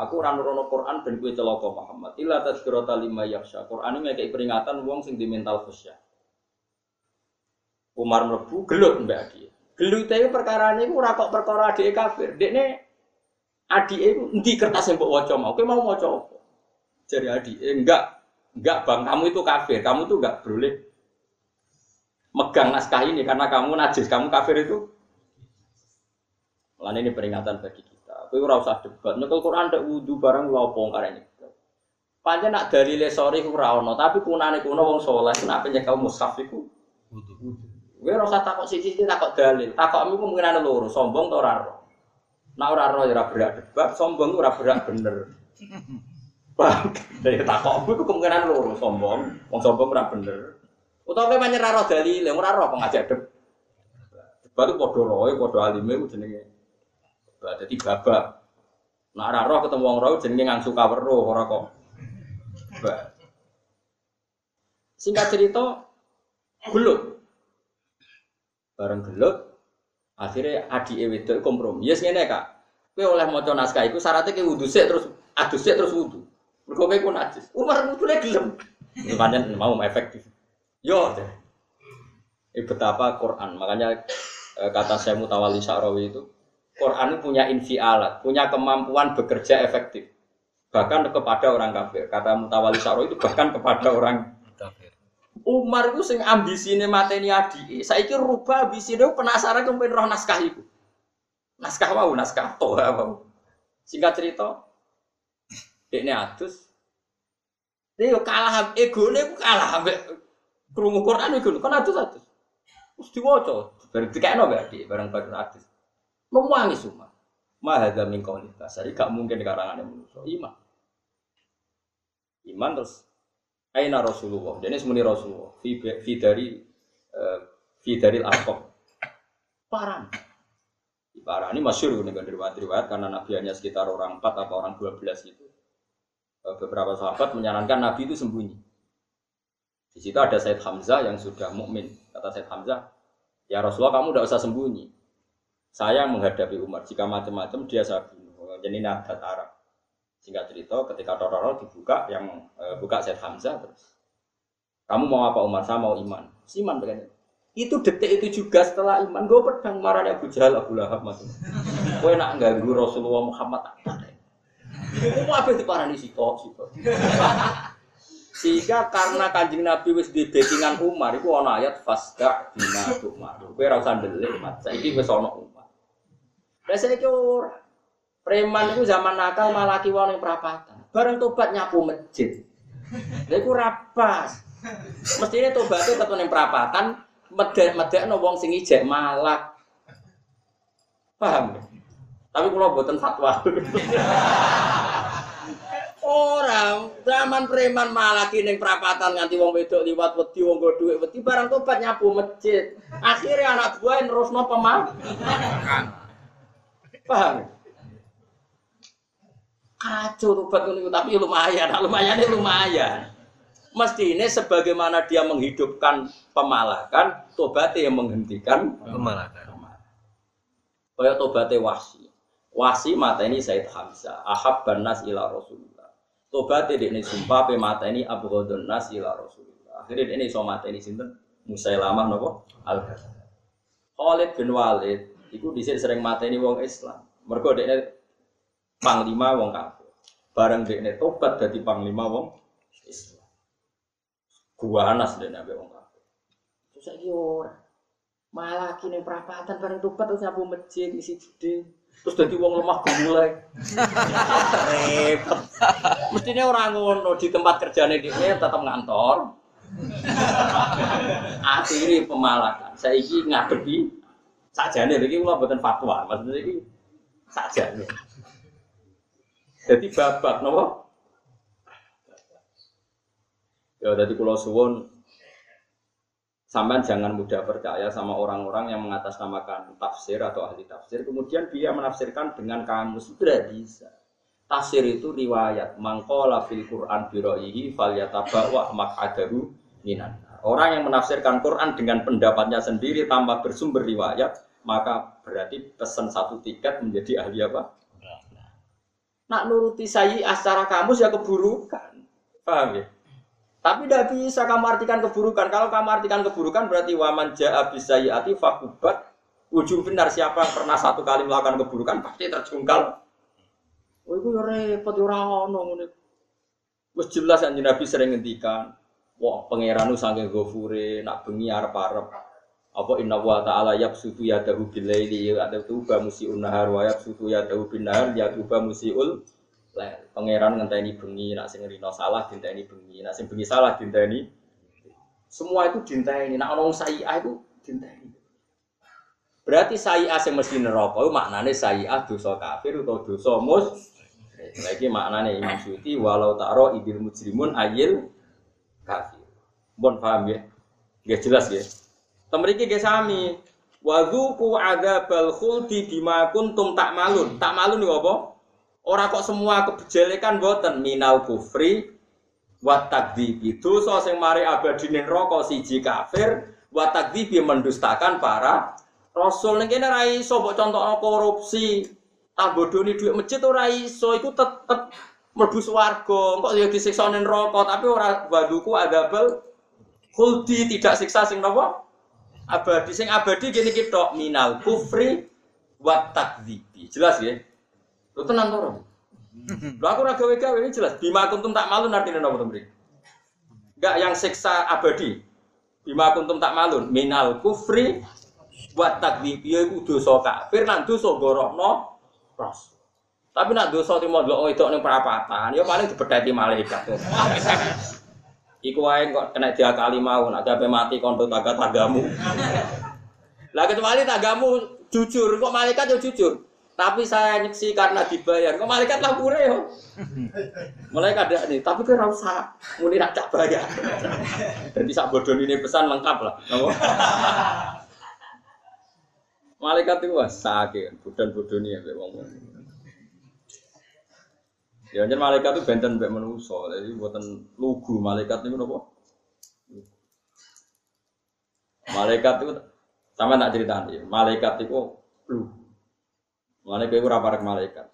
Aku ora nurono Quran ben kowe celaka Muhammad. Illa tadhkiratal lima yakhsha. Quran ini kayak peringatan wong sing di mental khusyuk. Umar mlebu gelut mbak Adi. Gelute iku perkarane iku ora kok perkara adike kafir. Dekne adike iku endi kertas yang mbok waca mau? Kowe mau maca apa? Jadi adike enggak enggak Bang, kamu itu kafir. Kamu tuh enggak boleh megang naskah ini karena kamu najis, kamu kafir itu. Lan ini peringatan bagi kita. Kowe ora usah debat. Nyekel Quran tek wudu barang lha opo karene. Pancen nak iku ora ono, tapi kunane kuno wong saleh nak nyekel mushaf iku Wudu. Gue rasa takut sisi takut dalil. Takut aku mungkin ada loro, sombong atau ora roh. Nah ora roh ya ora berak debat, sombong ora berak bener. Paham? Dari takok gue kemungkinan loro sombong, wong sombong ora bener. Utawa kowe menyerah roh dalil, ora roh pengajak deb. Baru padha roe, padha alime ku jenenge. Bah dadi babak. Nek ora roh ketemu wong roh jenenge ngangsu kaweruh ora kok. Bah. Singkat cerita, gelut. Bareng gelut, akhirnya adik wedok kompromi. Yes ngene kak, kowe oleh maca naskah iku syaratnya kowe wudu sik terus adus sik terus wudu. Mergo kowe ku najis. Umar wudune gelem. Pancen mau efektif. Yo. deh. Eh, betapa Quran. Makanya eh, kata saya Mutawali Sa'rawi itu Quran itu punya infialat, punya kemampuan bekerja efektif. Bahkan kepada orang kafir. Kata Mutawali Sa'rawi itu bahkan kepada orang Kafir. Umar itu sing ambisine mateni adike. Saiki rubah ambisine penasaran kemudian roh naskah iku. Naskah mau, naskah toha mau. Singkat cerita, dekne adus. Dia kalah egone ku kalah ambek krungu Quran iku kan adus adus. Terus diwaca, bareng dikekno mbak Dik, bareng bareng adus. Memuangi semua. Mahadha min qaulitas. Jadi gak mungkin karangannya manusia. Iman. Iman terus Aina Rasulullah. Jadi semuanya Rasulullah. Fi, fi dari fi dari. Di Parang ini masyur dengan riwayat-riwayat karena Nabi hanya sekitar orang 4 atau orang 12 itu. Eh, beberapa sahabat menyarankan Nabi itu sembunyi. Di situ ada Said Hamzah yang sudah mukmin. Kata Said Hamzah, ya Rasulullah kamu tidak usah sembunyi. Saya menghadapi Umar. Jika macam-macam dia saya bunuh. Jadi ini adat Arab. Singkat cerita, ketika Tororo dibuka, yang eh, buka Said Hamzah terus. Kamu mau apa Umar? Saya mau iman. Si iman begini. Itu detik itu juga setelah iman, gue pedang marahnya Abu Jahal, Abu Lahab mas. Gue nak ganggu Rasulullah Muhammad. Gue mau apa diparani si kok, si kok. Sehingga karena kanjeng Nabi wis di backingan Umar, itu ana ayat fasda bina Umar. Gue rasa ndelik, mas. Saiki wis ana Umar. Lah saiki. Preman itu zaman nakal malah kiwon yang perapatan. Bareng tobat nyapu masjid. Lha iku rapas. Mestine tobatnya ketemu yang perapatan, medek-medekno wong sing ijek malak. Paham? Tapi kalau buatan fatwa. Orang zaman preman malah kini perapatan nganti wong wedok liwat wedi wong go dhuwit wedi barang tobat nyapu masjid. Akhirnya anak buah nerusno pemah. Paham? Kacau iku, tapi lumayan, lumayan lumayan. Mestinya sebagaimana dia menghidupkan pemalakan, tobatnya yang menghentikan Pemalakan. Kaya tobatnya wasi. Wasi mata ini Said Hamzah. Ahab nas ila Rasulullah. Tobatnya ini sumpah pe mata ini Abu nas ila Rasulullah. Akhirnya ini so mata ini sinten Musailamah nopo al Khalid bin Walid itu di sini sering mata ini wong Islam. Mereka ini panglima wong kafir. Bareng dia ini tobat dari panglima wong Islam. Gua anas dia nabi wong kafir. Terus saya ora. Malah kini perapatan bareng tobat terus nyapu masjid isi gede. Terus jadi wong lemah gemulai. Repot. Mestinya orang ngono di tempat kerjanya dia tetap ngantor. Akhirnya pemalakan. Saya ini ngadepi sajane iki kula mboten fatwa, maksudnya iki sajane. Jadi babak napa? Ya jadi kula suwun sampean jangan mudah percaya sama orang-orang yang mengatasnamakan tafsir atau ahli tafsir kemudian dia menafsirkan dengan kamus itu tidak bisa. Tafsir itu riwayat mangkola fil Quran biroihi fal yatabawa makadahu minan. Orang yang menafsirkan Quran dengan pendapatnya sendiri tanpa bersumber riwayat, maka berarti pesan satu tiket menjadi ahli apa? Nak nuruti saya secara kamus ya keburukan. Paham ya? Tapi tidak bisa kamu artikan keburukan. Kalau kamu artikan keburukan berarti waman ja'a bisayyati fakubat ujung benar siapa yang pernah satu kali melakukan keburukan pasti terjungkal. Oh itu ya repot ya ono ngene. Wis jelas anjing Nabi sering ngendikan, wah pangeranu saking gofure nak bengi arep-arep apa inna wa ta'ala yabsutu yadahu bil laili ya tuba musiun nahar wa yabsutu yadahu bin nahar ya tuba musiul lail pangeran ngenteni bengi nak sing rino salah dinteni bengi nak sing bengi salah dinteni semua itu dinteni nak ono sayi'ah itu dinteni berarti sayi'ah sing mesti neraka itu maknane sayi'ah dosa kafir atau dosa mus Lagi maknanya Imam Syuuti walau taro idil mujrimun ayil kafir. Bon paham ya? Gak jelas ya. Temeriki gak sami. Wadzuku adzabal khuldi bima kuntum tak malun. Tak malun ya apa? Ora kok semua kebejelekan boten minal kufri wa takdzibi. Dosa sing mari abadine neraka siji kafir wa takdzibi mendustakan para rasul. Ning kene ra iso mbok contohno korupsi tak bodoni dhuwit masjid ora iso. Iku tetep mlebu swarga. Kok ya disiksa neraka tapi ora waduku adabel khuldi. Tidak siksa sing napa abadi sing abadi gini kita minal kufri wa takdzibi jelas ya? Lu tenan to? Lu aku ora gawe-gawe ini jelas. Bima kuntum tak malu artinya napa to mriki enggak yang siksa abadi. Bima kuntum tak malun. Minal kufri wa takdzibi ya dosa kafir lan dosa gorokno ros. Tapi nak dosa timo delok wedok ning perapatan. Ya paling dibedheti malaikat Iku wae kok kena diakali mau, nak gawe mati kondo taga tagamu. Lah kecuali tagamu jujur, kok malaikat yo jujur. Tapi saya nyeksi karena dibayar. Kok malaikat lah pure yo. Malaikat ada nih, tapi kira usah muni nak cak bayar. Jadi sak bodoni ini pesan lengkap lah. Malaikat itu wah sakit, bodan bodoni ya wong. Ya jen malaikat itu benten mbek manusa, jadi buatan lugu malaikat itu nopo. Malaikat itu sama tak cerita nih, malaikat itu lugu. Malaikat itu rapar malaikat.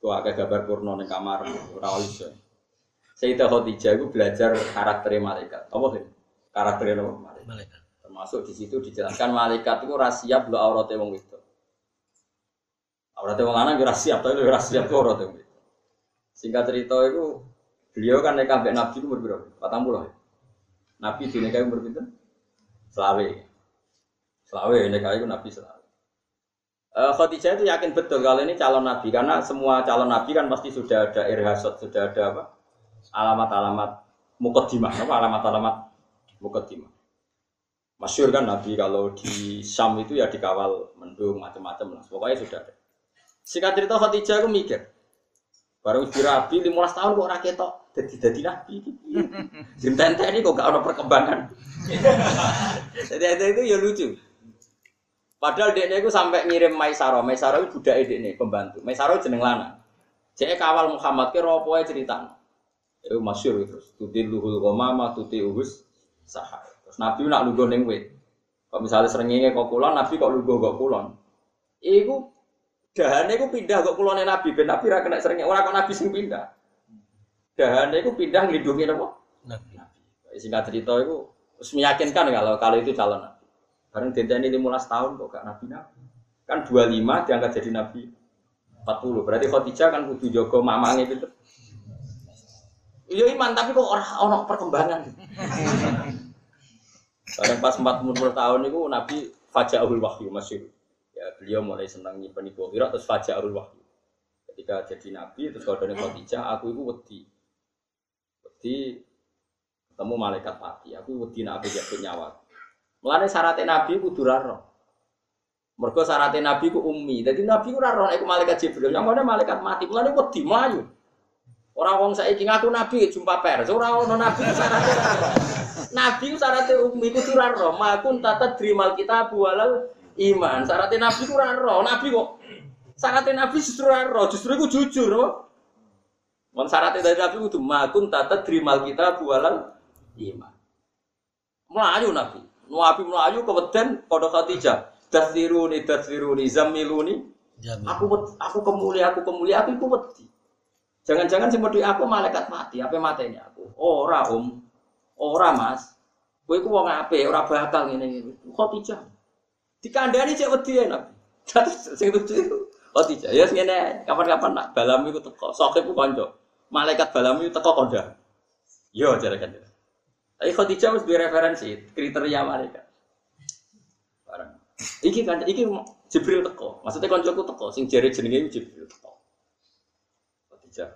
Tuh agak gambar purno ning kamar, ora iso. Sayyidah Khadijah itu belajar karakter malaikat. Apa sih? Karakter apa? Malaikat. Malaikat. Termasuk di situ dijelaskan malaikat itu rahasia belum auratnya wong itu. Auratnya wong lanang yo ora siap, tapi ora siap auratnya wong itu. Singkat cerita itu beliau kan nikah mbek Nabi itu berbeda, patang puluh. Nabi di nikah umur pinten? Selawe. Selawe nikah itu Nabi selawe. Eh, Khadijah itu yakin betul kalau ini calon Nabi karena semua calon Nabi kan pasti sudah ada irhasot, sudah ada apa? Alamat-alamat mukaddimah, apa alamat-alamat mukaddimah. Masyur kan Nabi kalau di Syam itu ya dikawal mendung macam-macam lah. Pokoknya sudah ada. Singkat cerita Khadijah aku mikir, baru dirabi 15 tahun kok rakyat tok jadi jadi nabi. Jentente ini kok gak ada perkembangan. Jadi itu ya lucu. Padahal dia itu sampai ngirim Maisaro, Maisaro itu budak ini pembantu. Maisaro jeneng lana. Jadi kawal Muhammad ke ropo cerita. Itu masyur itu. Tuti luhul komama, tuti uhus sahar. Terus Nabi nak lugu neng wit. Kalau misalnya seringnya kok kulon, Nabi kok lugu kok kulon. Iku dahane iku pindah kok kulone Nabi, ben Nabi ra kena seringnya. Ora kok Nabi sing pindah. Dahane iku pindah nglindungi napa? Nabi. Singkat cerita itu terus meyakinkan kalau kalau itu calon Nabi. Bareng dendani 15 tahun kok gak Nabi Nabi. Kan 25 diangkat jadi Nabi 40. Berarti Khadijah kan kudu jaga mamange itu. Iya iman tapi kok ora ono perkembangan. Bareng pas 40 tahun itu Nabi Faja'ul Wahyu masih ya beliau mulai senang nyimpen ibu kira terus Faja'ul Wahyu. Ketika jadi Nabi terus kalau dari Khadijah aku itu wedi. Wedi ketemu malaikat mati. Aku wedi nak aku jatuh nyawa. Mulane syaratnya Nabi kudu ra roh. Mergo syaratnya Nabi ku ummi. Jadi Nabi ku ra roh iku malaikat Jibril. Yang mana malaikat mati. Mulane wedi mlayu. Ora wong saiki ngaku Nabi jumpa pers. Ora ono Nabi syaratnya. Nabi syaratnya ummi kudu ra roh. Makun tata drimal kita bualal iman. Syaratnya Nabi ku ra roh. Nabi kok syaratnya Nabi justru ra roh. Justru iku jujur. Mon syaratnya dari Nabi kudu makun tata drimal kita bualal iman. Melayu Nabi. Nabi melayu keweden pada Khadijah. Dasiruni, dasiruni, zamiluni. Aku aku kemuli, aku kemuli, aku iku wedi. Jangan-jangan sing medhi aku malaikat mati, apa matenya aku? Ora, Om. Ora, Mas. Kowe iku wong apik, ora bakal ngene iki. Khadijah. Dikandani cek wedi ya Nabi. Terus sing lucu itu Khadijah. Ya ngene, kapan-kapan nak balamu iku teko. Sokip ku kanca. Malaikat balamu teko kondak. Yo jare kan. Tapi Khadijah harus referensi kriteria malaikat. Barang. Iki kan iki Jibril teko. Maksudnya koncoku teko sing jare jenenge Jibril teko. Khadijah.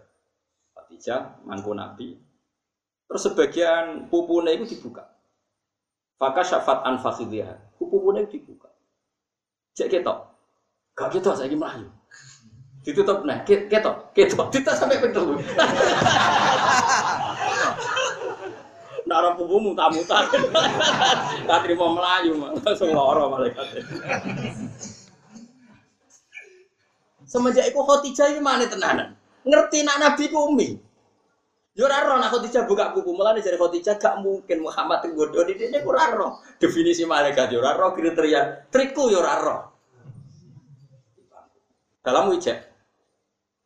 Khadijah mangku Nabi. Terus sebagian pupune itu dibuka. Faka syafat an fakhidhiha. Pupune itu dibuka. Cek ketok. Gak ketok saiki mlayu. Ditutup nah, ke- ketok, ketok, ditutup sampai ping telu. Nak ora pupu muta-muta. Tak terima melayu, langsung lara malaikat. Semenjak iku Khadijah iki mana tenanan. Ngerti nak Nabi ku umi. Yo ora roh Khadijah buka buku mulane jare Khadijah gak mungkin Muhammad nggodho di dene ora. Definisi malaikat yo ora roh kriteria trikku yo ora. Dalam ijek.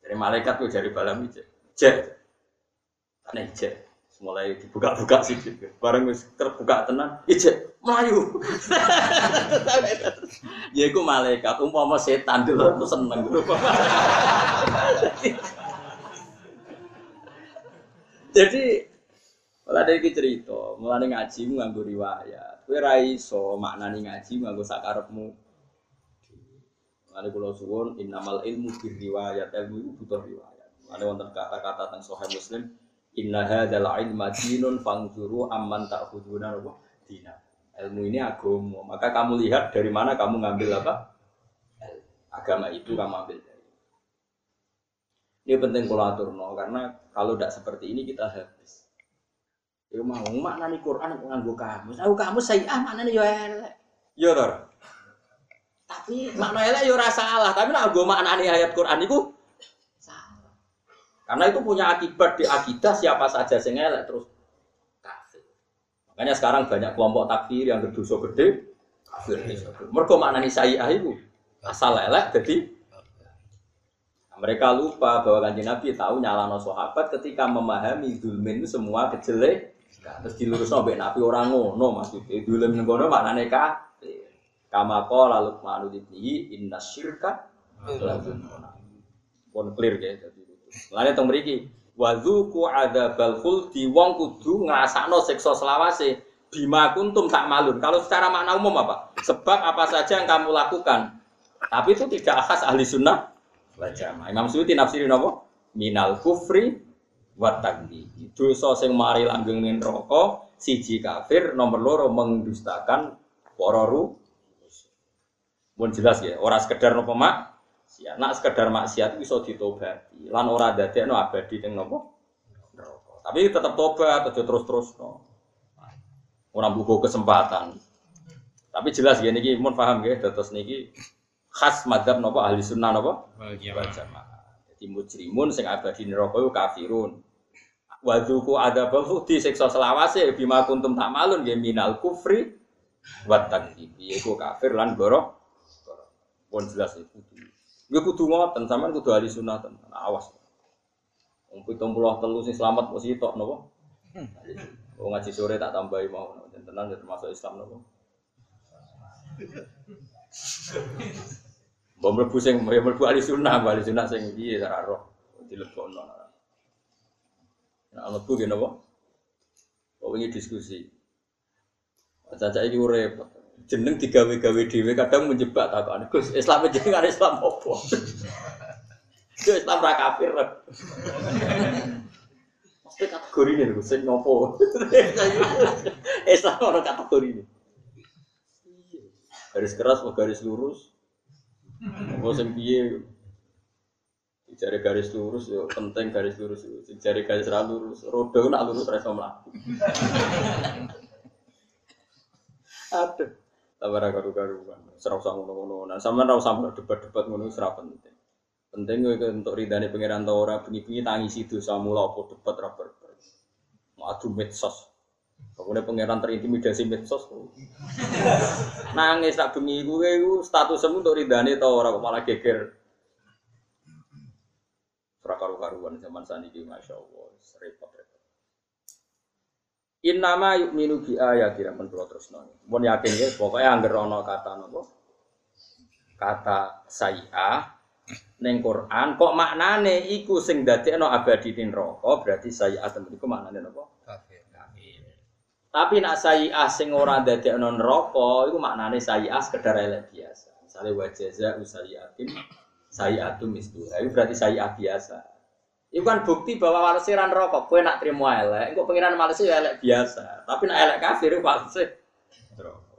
Dari malaikat ku dari balam ijek. Jek. Aneh ijek. Mulai dibuka-buka sih Bareng wis terbuka tenan, ijek melayu. ya iku malaikat umpama setan dulu aku seneng. Jadi Malah ada iki cerita, mulane ngaji nganggo riwayat. Kowe ra iso maknani ngaji nganggo sakarepmu. Mulane kula suwun innamal ilmu bir riwayat, ilmu itu butuh riwayat. Mulane wonten kata-kata teng Sahih Muslim, inna hadzal ilma dinun fangzuru amman ta'khuduna wa dina. Ilmu ini agama, maka kamu lihat dari mana kamu ngambil apa? Agama itu kamu ambil dari. Ini penting kalau aturno karena kalau tidak seperti ini kita habis. Ya mau maknani Quran nganggo kamus. Aku kamus saya ah maknane yo elek. Yo. Tapi makna elek yo ora salah, tapi nek nggo maknani ayat Quran iku salah. Karena itu punya akibat di akidah siapa saja sing elek terus kafir. Makanya sekarang banyak kelompok takfir yang berdosa gede kafir. Mergo maknani saya iku asal elek jadi mereka lupa bahwa kanjeng Nabi tahu nyalano sahabat ketika memahami zulmin itu semua kejelek terus dilurus nabi Nabi orang ngono maksudnya. Zulmin ngono maknane kafir. Kama qala Luqman ibnihi inna syirka pun clear ya Lalu teng mriki wazuku adzabal khuldi wong kudu ngrasakno siksa selawase bima kuntum tak malun. Kalau secara makna umum apa? Sebab apa saja yang kamu lakukan. Tapi itu tidak khas ahli sunnah wal jamaah. Imam Suyuti nafsirin apa? Minal kufri wa takdi. Dosa sing mari langgeng neraka, siji kafir, nomor loro mendustakan para. Pun jelas ya, ora sekedar napa mak, ya, nak sekedar maksiat iso ditobati. Lan ora dadekno abadi ning napa? Neraka. Tapi tetap tobat, aja terus-terus no. Ora buku kesempatan. Tapi jelas ya niki mun paham nggih terus niki khas madzhab napa ahli sunnah napa wal jamaah. Jadi mujrimun sing abadi neraka iku kafirun. Wa dzuku adzabal khudi siksa selawase bima kuntum ta'malun ya minal kufri wa takdzib. Iku kafir lan goro. Pun jelas itu kudu. Ya kudu ngoten sampean kudu ahli sunnah tenan. Awas. Wong 73 sing selamat mesti tok napa? Wong ngaji sore tak tambahi mau tenan termasuk Islam napa? Mbok mlebu sing mlebu ahli sunnah, ahli sunnah sing piye ora roh dilebokno. Nah, mlebu ki napa? Kok wingi diskusi. Caca iki repot. Jeneng digawe-gawe dhewe kadang menjebak takon. Gus, Islam jenengan Islam apa? Yo Islam ra kafir. Mesti kategori ini lho, sing ngopo? Islam ora kategori ini. Garis keras garis lurus? Apa sing piye? Jari garis lurus yo penting garis lurus yo. Jari garis ra lurus, roda nak lurus ra iso mlaku. Aduh. Tabara karu-karuan. Serau sama ngono-ngono. Nah, sama ra usah debat-debat ngono ra penting. Penting kowe untuk ridane pangeran ta ora bengi-bengi tangisi dosa mula apa debat ra berber. Mau adu medsos. Kemudian pangeran terintimidasi medsos. Nangis tak bengi gue iku statusmu untuk ridane ta ora kok malah geger. Ora karu-karuan zaman saniki masyaallah, repot-repot. Innama yu'minu bi ayati ramen kula terusno. Mun yakin ya pokoke anggere ana kata napa? Kata sayi'ah ning Quran kok maknane iku sing dadekno abadi neraka berarti sayi'ah temen iku maknane napa? Kafir. Tapi nak sayi'ah sing ora dadekno neraka iku maknane sayi'ah sekedar elek biasa. Misale wa jaza usayiatin sayi'atu mislu. Itu berarti sayi'ah biasa. Itu kan bukti bahwa walese ra neraka. Kowe nak trimo elek, engko pengiran walese ya elek biasa. Tapi nak elek kafir iku walese neraka.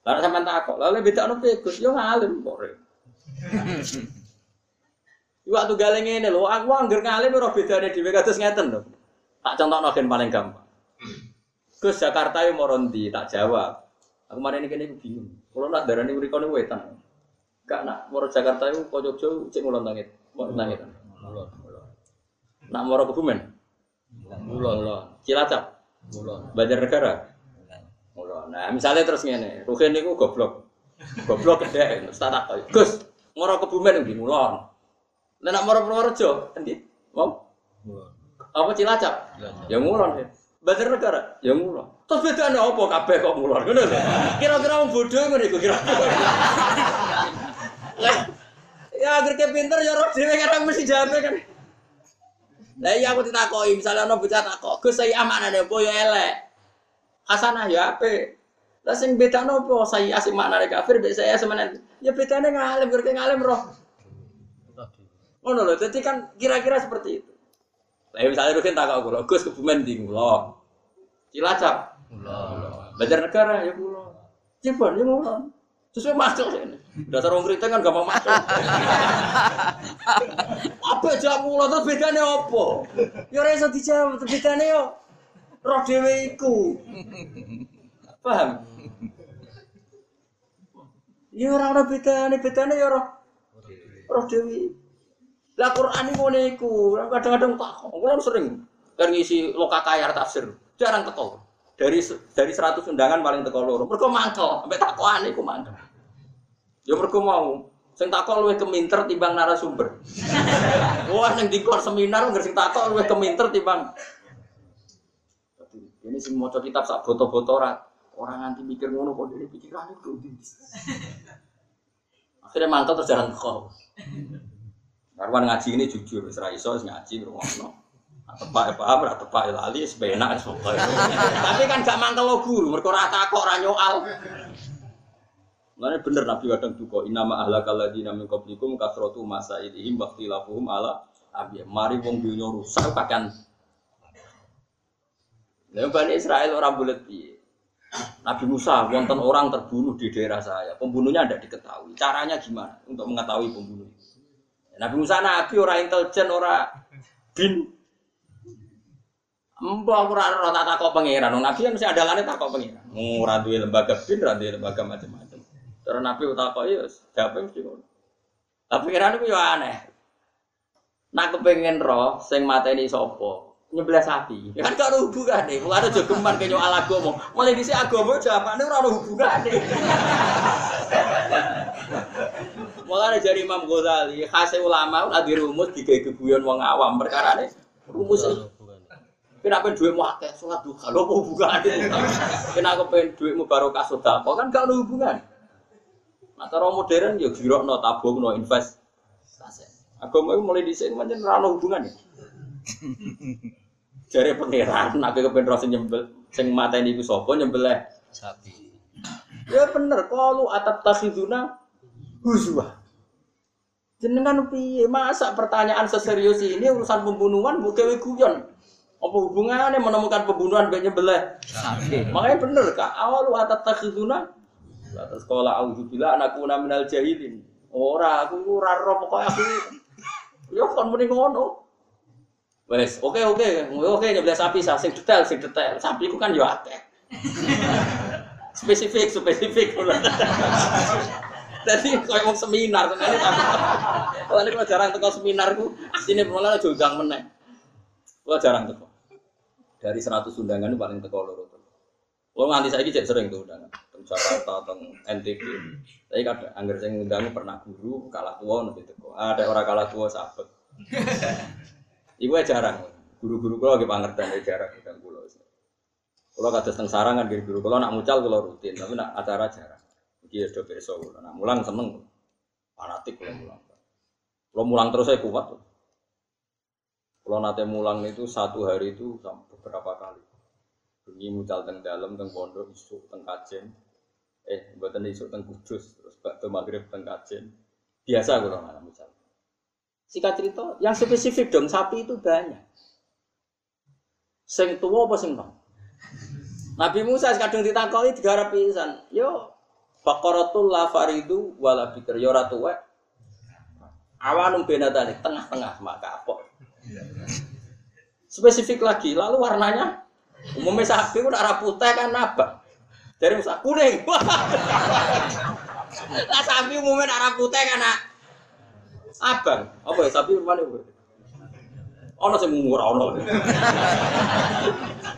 Lah sampean takok, lha lek bedakno piye Gus? Yo ngalim kok. Re. Waktu galeng ini lho, aku angger ngalim ora bedane dhewe kados ngeten lho. Tak contohno gen paling gampang. Gus Jakarta yo moro ndi? Tak jawab. Aku kemarin ini iku bingung. Kulo nak darani mriko niku wetan. Gak nak moro Jakarta iku kok Jogja cek ngulon tangit. Mau tangit. Mulon. Nak moro Kebumen. Mulon. Mulon. Cilacap. Mulon. Banjarnegara. Mulon. Nah, misalnya terus ngene, Ruhin niku goblok. Goblok gede, tak tak Gus, moro Kebumen ndi Mulon. Lah nak moro Purworejo, endi? Mau? Mulon. Apa Cilacap? Cilacap. Ya Mulon. Banjarnegara, ya Mulon. Terus bedane apa kabeh kok? Ngono lho. Kira-kira wong bodho ngono iku kira-kira. Lah, ya agar ke pinter ya roh dhewe kadang mesti jawab kan. Lah iya aku ditakoki, misalnya ana bocah takok, Gus saya amanane apa ya elek. Hasanah ya apik. Lah sing bedane apa? Saya asik maknane kafir, mbek saya semenan. Ya bedane ngalim, gerke ngalim roh. Ngono lho, jadi kan kira-kira seperti itu. Lah misalnya Rukin takok kula, Gus kebumen di kula. Cilacap, Mulon. Banjarnegara ya kula. Cibon ya kula. Sesuai masuk sini. Dasar wong kriting kan gampang masuk. apa jawab kula terus bedane apa? Ya ora iso dijawab, terus bedane yo roh dhewe iku. Paham? Ya ora ana bedane, bedane ya roh roh dhewe. Lah Quran iku ngene iku, kadang-kadang tak kula sering kan ngisi lokakayar tafsir, jarang teko. Dari dari 100 undangan paling teko loro. Mergo mangkel, sampai takokan iku mangkel. Ya mergo mau sing takok luwih keminter timbang narasumber. Wah ning dikor seminar nggak sing takok luwih keminter timbang ini sing maca kitab sak boto-boto ora orang nganti mikir ngono kok dhewe pikirane kok ndi. Akhirnya mangkel terus jarang teko. Karwan ngaji ini jujur, ra iso ngaji. Nah, Tepak ya paham, ra tepak ya lali, wis penak wis pokoke. Tapi kan gak mangkel guru, mergo ora takok ora nyoal. Bener Nabi kadang duka, inama ahlakal ladina min qablikum kasratu masailihim wa ikhtilafuhum ala abi. Mari wong dunya rusak kakean. Lah Bani Israel orang bulat piye? Nabi Musa, wonten orang terbunuh di daerah saya. Pembunuhnya tidak diketahui. Caranya gimana untuk mengetahui pembunuh? Nabi Musa nabi orang intelijen, orang bin. Aku ora ora tak takok pangeran. Nabi kan mesti ada lane takok pangeran. Ora duwe lembaga bin, ora duwe lembaga macam-macam. Terus Nabi takok ya siapa mesti ngono. Tapi pangeran itu ya aneh. Nak kepengen roh sing mateni sapa? Nyebelah sapi. Ya kan gak hubungan nih. Mulai ada jogeman kayak nyoal agama. Mulai di sini agama jawabannya ora ada hubungan nih. Mulai ada dari Imam Ghazali, khasnya ulama udah dirumus di keguyon wong awam perkara nih. Rumus Kenapa duit mau akeh sholat duha? Lo mau hubungan Kenapa pengen duitmu barokah sedekah? Kan gak ada hubungan. Nah, cara modern ya giro no tabung no invest. Agama itu mulai di sini macam rano hubungan ya. Jare pangeran, nak kepen roh sing nyembel sing mateni iku sapa nyembelih. Sapi. Ya bener, qalu atat takhiduna huzwa. Jenengan piye? Masa pertanyaan seserius ini urusan pembunuhan bu gawe guyon. Apa hubungannya menemukan pembunuhan nyembelih? Sapi. Makanya bener kak, awal atat takhiduna Terus sekolah auzubillah anakku minal jahilin. Ora, aku ora roh pokoke aku. Ya kon muni ngono. Wes, oke oke, oke nyembelih sapi sah, sing detail, sing detail. Sapi ku kan yo akeh. spesifik, spesifik. Jadi kayak mau seminar, kan Kalau ini kalau jarang teko seminar ku, sini malah jogang meneh. Kalau jarang teko. Dari 100 undangan paling teko loro. Kalau nganti saya cek sering tuh undangan, teng Jakarta, teng NTB. Tapi kadang angger saya ngundang pernah guru kalah tua nanti teko. Ada orang kalah tua sahabat. Iku jarang. Guru-guru kalau lagi pangertan ya jarang kita pulau. Kalau kata teng sarang kan guru guru. Kalau nak mucal kalau rutin, tapi nak acara jarang. Iki ya do besok. Nak mulang seneng. Fanatik kalau mulang. Kalau mulang terus saya kuat. Kalau nate mulang itu satu hari itu beberapa kali. Bengi mucal teng dalam, teng pondok, isu teng kajen. Eh, buatan isu teng kudus, terus bakto maghrib teng kajen. Biasa kalau nggak mucal. Singkat cerita, yang spesifik dong sapi itu banyak. Sing tua apa sing nom? Nabi Musa kadang ditakoi digarap pisan. Yo, Baqaratul la faridu wala bikir yo ora tuwek. Awanum benatani tengah-tengah maka apa? Spesifik lagi, lalu warnanya umumnya sapi udah arah putih kan apa? Dari musa kuning. Lah sapi umumnya arah putih kan abang. Apa ya sapi mana? Ono sing murah ono.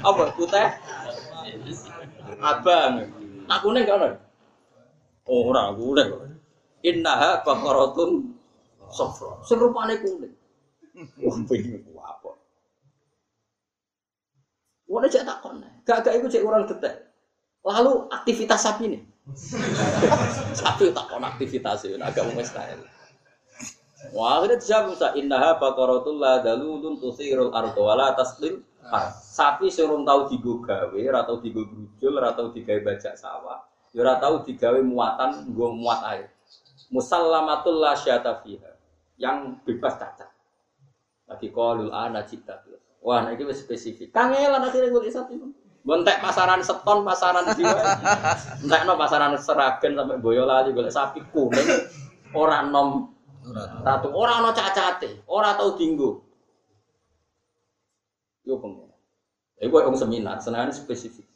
Apa putih? Abang. Nak kuning kan ono? Ora kuning. Innaha baqaratun safra. Sing rupane kuning. Wah, pengen ku apa? Wong cek takon. Gak-gak iku cek orang detek. Lalu aktivitas sapi nih. sapi takon aktivitas itu agak mustahil. Wah, akhirnya dijawab Musa, innaha baqaratul la dalulun tusirul ardo wala taslim Sapi serung tahu digo gawe, ora tau digo brujul, ora tau digawe bajak sawah, ya ora tau digawe muatan, nggo muat air. Musallamatul la fiha. Yang bebas cacat. Lagi qalul ana cita. Wah, nah ini spesifik. Kangelan akhirnya gue sapi. Bontek pasaran seton, pasaran jiwa. Entek no pasaran seragen sampai boyolali golek sapi kuning. Orang nom Ratu orang no cacate, orang tahu dinggo. Yo pengen. Ya gue yang seminar, senang spesifik.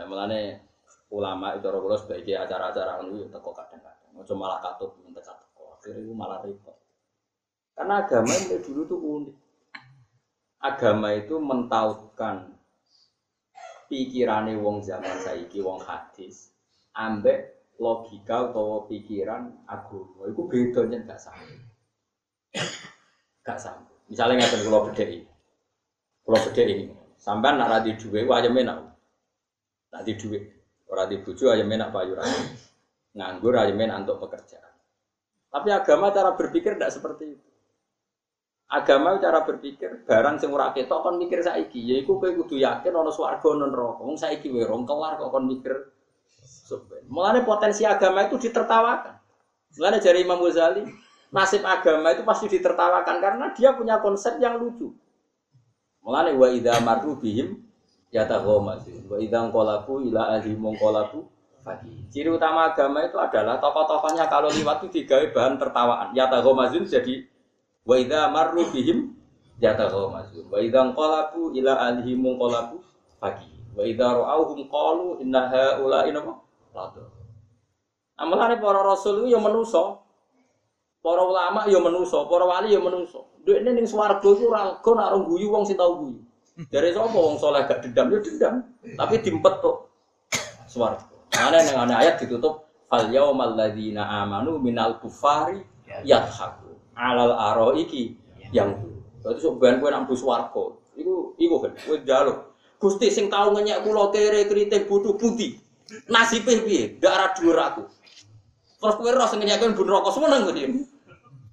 Ya melane ulama itu orang sebagai acara-acara itu ya teko kadang-kadang. Mau malah katut minta teko. Akhirnya itu malah repot. Karena agama itu dulu tuh unik. Agama itu mentautkan pikirannya wong zaman saiki wong hadis ambek logika atau pikiran agama itu bedanya gak sama gak sama misalnya beda ini kalau beda ini sampai nak radi duwe wah aja radi duwe orang di buju aja menak payu radi nganggur aja menak untuk pekerjaan. Tapi agama cara berpikir tidak seperti itu. Agama cara berpikir barang sing ora ketok kon mikir saiki. Yaiku kowe kudu yakin ana swarga ana neraka. Wong saiki wae rong kelar kok kon mikir. Mulanya potensi agama itu ditertawakan. Mulanya dari Imam Ghazali, nasib agama itu pasti ditertawakan karena dia punya konsep yang lucu. Mulanya wa idza marru bihim yataghamazun wa idza qalabu ila ahli mongkolabu pagi. Ciri utama agama itu adalah tokoh-tokohnya kalau liwat itu digawe bahan tertawaan. Yataghamazun jadi wa idza marru bihim yataghamazun wa idza qalabu ila ahli mongkolabu pagi. Wa idza ra'awhum qalu inna haula'i Lado. Amalane para rasul itu ya menuso. Para ulama ya menuso, para wali ya menuso. Dekne ning swarga iku ora guyu wong sing tau guyu. Dari sapa wong soleh gak dendam ya dendam, tapi dimpet tok swarga. Mana yang ana ayat ditutup fal yaumal ladzina amanu minal kufari yadhaku alal aroiki yang Berarti sok ben kowe nang bus swarga. Iku iku kan kowe njaluk. Gusti sing tau ngenyek kula kere kritik bodho budi. Nasibnya piye? Gak arah dhuwur aku. Terus kowe roh sing nyakon bun rokok seneng kowe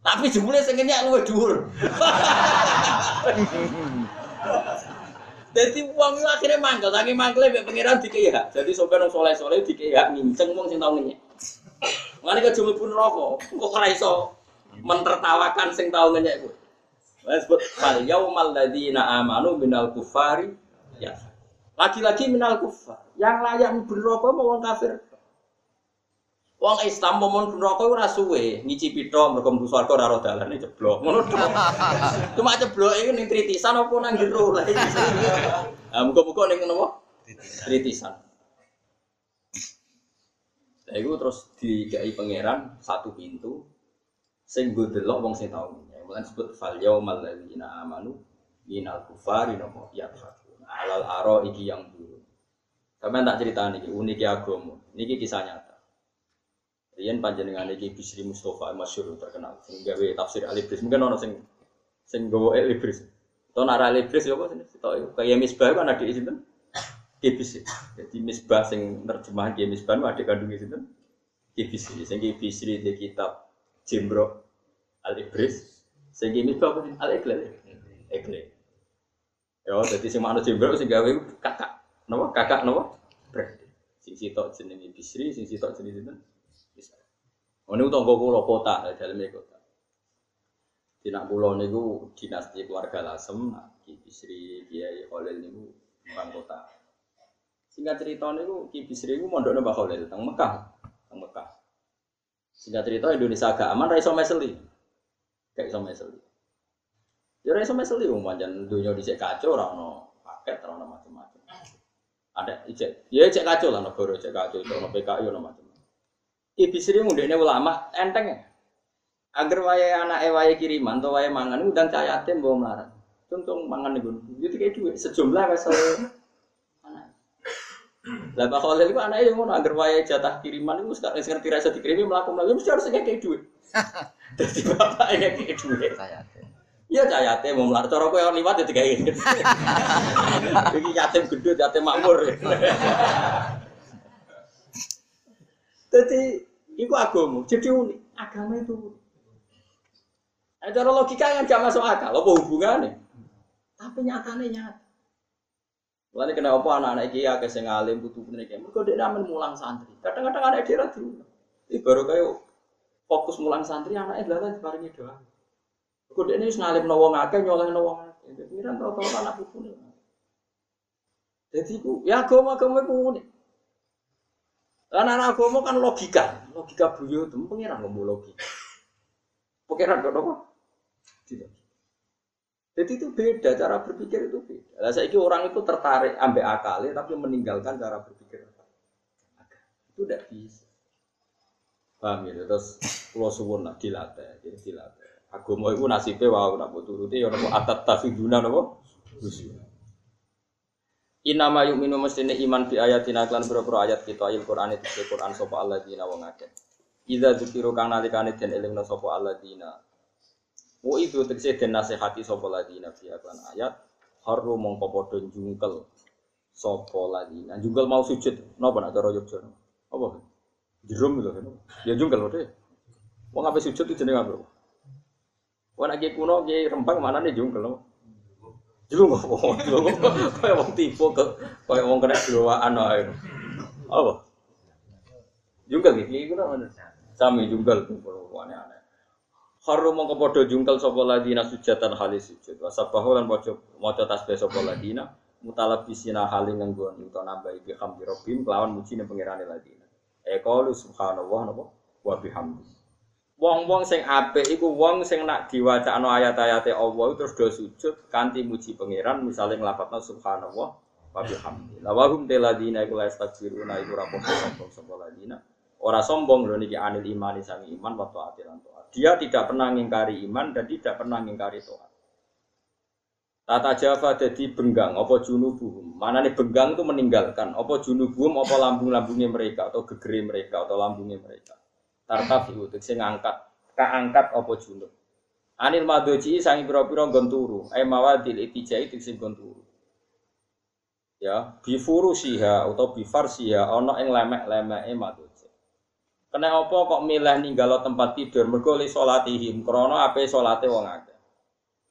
Tapi jebule sing nyak luwih dhuwur. Jadi uang itu akhirnya mangkel, tapi mangkel ya pangeran dikei hak. Jadi sampai nong soleh soleh dikei hak nginceng uang sing tau ngenyek. Mana ke jumlah pun rokok, kok ora iso mentertawakan sing tau ngenyek gue. Wes sebut fal yaumal ladzina amanu minal kufari ya. Lagi-lagi minal kufar. Yang layak berrokok mau orang kafir. Wong Islam mau neraka ora suwe, ngicipi tok mergo mlebu swarga ora ora dalane jeblok. Ngono tok. Cuma jeblok iku ning tritisan apa nang jero. Ah muga-muga ning napa? Tritisan. Lah iku terus dikai pangeran satu pintu sing nggo delok wong sing tau. Mulane disebut fal yaumal ladzina amanu minal kufari napa ya Alal aro iki yang dulu. Sampai tak cerita nih, unik agama. Niki kisah nyata. Rian panjenengan iki Bisri Mustafa masyhur terkenal. Sing gawe tafsir Al-Ibris. Mungkin ono sing sing gawe Al-Ibris. To nara Al-Ibris ya apa sini? Tok kaya misbah kan adik sinten? Kibis. Jadi misbah sing nerjemahan Ki misbah adik kandung sinten? Kibis. Sing Kibis di kitab Jimbro Al-Ibris. Sing misbah apa? Al-Iqlal. Iqlal. Ya, jadi si manut jimbro sing gawe kakak. Napa? Kakak napa? Berarti. Sing sitok jenenge Bisri, sing sitok jenenge sinten? Bisa. Oh niku tangga kula kota, daleme kota. Dinak kula niku dinasti keluarga Lasem, Ki Bisri, Kiai Khalil niku bang kota. Singkat cerita niku Ki Bisri niku mondokne Mbah Khalil teng Mekah, teng Mekah. Singkat cerita Indonesia agak aman, ra iso meseli. Gak iso meseli. Ya ra iso meseli wong pancen dunya dhisik kacau ora ono paket ora ono macam-macam. Ada ijek, ya ijek kacau lah negara ijek kacau, ono PKI ono macam-macam. Ibu Sri mundine ulama enteng ya. Agar wayahe anake wayahe kiriman atau wayahe mangan undang cayate mbok melarat. Contoh mangan nih gun, jadi kayak duit sejumlah anak. Lah Pak Khalil itu anaknya yang ngono agar wayahe jatah kiriman itu sekarang ngerti rasa dikirimi melakukan melakukan mesti harus kayak duit. Jadi bapak kayak kayak duit. Iya cayate mau melarat cara kowe liwat ya digawe. Iki yatim gendut, yatim makmur. Jadi iku agama, jadi unik. Agama itu unik. Nah, cara logika yang gak masuk akal, apa hubungannya? Tapi nyatanya nyata. Mulane kenapa anak-anak iki akeh sing alim butuh bener iki. Mergo dhek ramen mulang santri. Kadang-kadang anak dia diulang. Iki baru kayak fokus mulang santri anaknya adalah diparingi doa. Mergo dhek ini wis ngalimno wong akeh nyolehno wong akeh. Jadi kan rata-rata anak putune. Jadi ku ya agama-agama ku unik. Karena anak agama kan logika, logika buyut itu pengiran ngomong logika. Pengiran kok apa? Tidak. Jadi itu beda cara berpikir itu beda. Lah saiki orang itu tertarik ambek akalnya tapi meninggalkan cara berpikir. Itu tidak bisa. Paham ya? Terus pulau suwun lah dilatih, jadi dilatih. Agama itu nasibnya wow nak buat turuti ya nopo atat tafiduna nopo. Inama yuk minum mestine iman fi ayatina klan pira-pira ayat kita ayat Quran itu Quran sapa alladzina wong akeh. Idza dzukiru kang nalikane den elingna sapa alladzina Wa itu tegese den nasihati sapa ladina fi aklan ayat haru mongko padha jungkel sapa ladina. Jungkel mau sujud napa nak cara Yogya? Apa? Jerum lho. Ya jungkel wae. Wong ape sujud itu jenenge apa? Wong nek kuno ki rempang manane jungkel. Lho. Jungkel kok. Kayak wong tipu ke kayak wong kena doaan ae. Apa? Jungkel iki kuno mana? Sami jungkel kulo aneh-aneh. Haru mongko padha jungkel sapa ladina sujatan halis sujud. Wa sabahu lan maca maca tasbih sapa ladina mutalabisina haling nganggo utawa nambahi bi hamdi rabbim kelawan mujine pangerane ladina. E qalu subhanallah napa wa bihamdi. Wong-wong sing apik iku wong sing nak diwacakno ayat-ayate Allah terus do sujud kanthi muji pangeran misale nglafadzna subhanallah wa bihamdi. La wa hum teladina iku la yastaghfiruna iku ra sombong sapa ladina. Ora sombong lho niki anil imani iman wa taati lan. Dia tidak pernah ngingkari iman dan tidak pernah ngingkari taat. Tata Java jadi benggang, apa junubuhum. Mana nih benggang itu meninggalkan, apa junubuhum, apa lambung-lambungnya mereka, atau gegeri mereka, atau lambungnya mereka. Tartaf itu, sing ngangkat, kaangkat apa junub. Anil madoji sangi pira-pira gonturu, ay mawadil itijai sing gonturu. Ya, bifuru siha atau bifar siha, ono ing lemek-lemek madoji. Kena apa kok milih ninggalo tempat tidur, mergo li sholatihim, krono ape sholate wong akeh.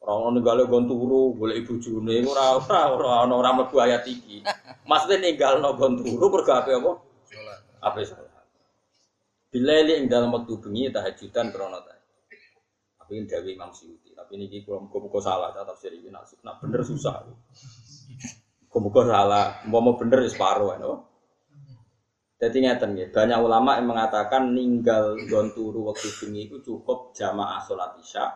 Ora ono ninggalo gon turu, golek bojone ora ora ora ono ora mlebu ayat iki. Maksudnya ninggalno gon turu mergo ape apa? sholat. Ape salat. Bilali ing dalam waktu bengi tahajudan krana ta. Tapi ini Dewi Imam Syuuti. Tapi ini kula muga-muga salah ta tafsir nak nak bener susah. Muga-muga salah, mau bener ya separuh ya? Jadi ngeten nggih, banyak ulama yang mengatakan ninggal gon turu waktu bengi itu cukup jamaah sholat isya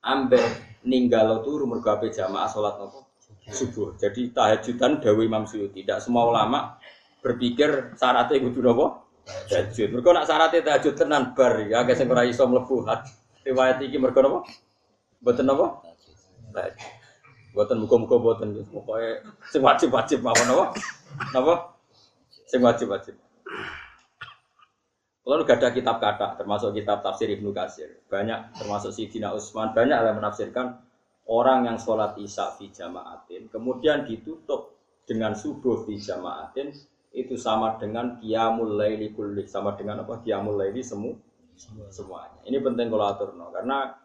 ambek ninggal turu mergo ape jamaah salat nopo subuh. Jadi tahajudan dawe Imam Suyuti. Tidak semua ulama berpikir syaratnya kudu nopo tahajud. Mergo nak syaratnya tahajud tenan bar ya akeh sing ora iso mlebu. Riwayat iki mergo nopo? Mboten nopo? Tahajud. Mboten muga-muga mboten. Pokoke sing wajib-wajib mawon nopo? Napa? Sing wajib-wajib. Kalau gak ada kitab kata, termasuk kitab tafsir Ibnu Katsir, banyak termasuk Sidina Utsman, banyak yang menafsirkan orang yang sholat isya di jamaatin, kemudian ditutup dengan subuh di jamaatin, itu sama dengan qiyamul laili kulli, sama dengan apa? Qiyamul laili semu semuanya. Ini penting kalau atur no, karena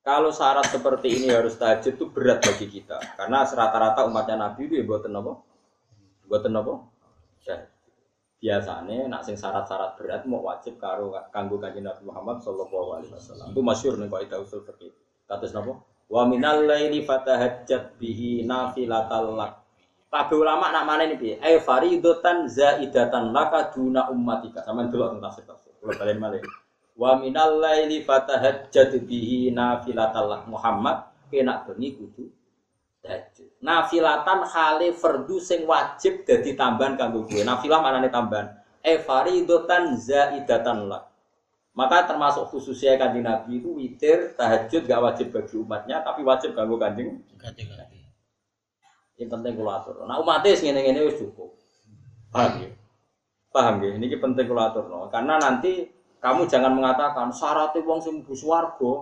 kalau syarat seperti ini harus tahajud itu berat bagi kita, karena rata-rata umatnya Nabi itu ya buatan apa? Buatan apa? Ya, biasanya nak sing syarat-syarat berat mau wajib karo kanggo kanjeng Nabi Muhammad sallallahu alaihi wasallam. Itu masyhur ning kaidah usul fikih. Kados napa? Wa minal laili fatahajjat bihi nafilatal lak. Kabeh ulama nak mana ini piye? Ai faridatan zaidatan laka duna ummatika. Sampeyan delok teng tafsir. Kalau balen malih. Wa minal laili fatahajjad bihi nafilatallah Muhammad kena bengi kudu tahajud. Nafilatan khali fardu sing wajib dadi tambahan kanggo kowe. Nafilah manane tambahan. E faridatan zaidatan lah. Maka termasuk khususnya kanjeng Nabi itu witir tahajud gak wajib bagi umatnya tapi wajib kanggo kanjeng. Yang penting kula atur. Nah umatnya ngene ngene wis cukup. Paham ya? Paham ya? Ini penting kula aturno. Karena nanti kamu jangan mengatakan syaratnya wong sing mlebu swarga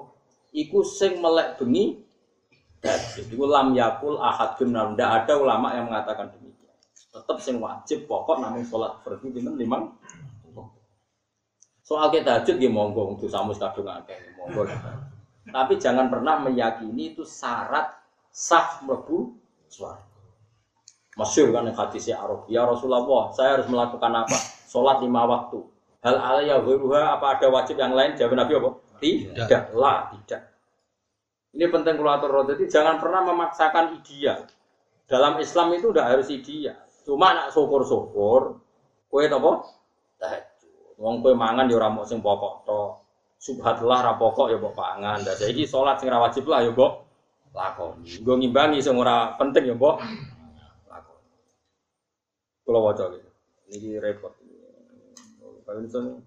iku sing melek bengi dadi. Iku lam yakul ahadun nar. Ndak ada ulama yang mengatakan demikian. Tetap sing wajib pokok namung salat fardu pinten limang. Soal kita tahajud nggih monggo untuk samus kadung akeh monggo. Tapi jangan pernah meyakini itu syarat sah mlebu swarga. Masyur kan yang hadisnya Arab. Ya Rasulullah, saya harus melakukan apa? Sholat lima waktu. Hal alaya ghairuha apa ada wajib yang lain? Jawab Nabi apa? Tidak. Lah, tidak. Ini penting kulatur Jadi jangan pernah memaksakan ideal. Dalam Islam itu udah harus ideal. Cuma nak syukur-syukur, kue apa? Tahajud. Wong kue mangan ya ora mau sing pokok to. Subhatullah ra pokok ya mbok pangan. Lah saiki salat sing ra wajib lah ya mbok lakoni. Nggo ngimbangi sing ora penting ya mbok lakoni. Kula waca gitu. Niki repot. Pak Winston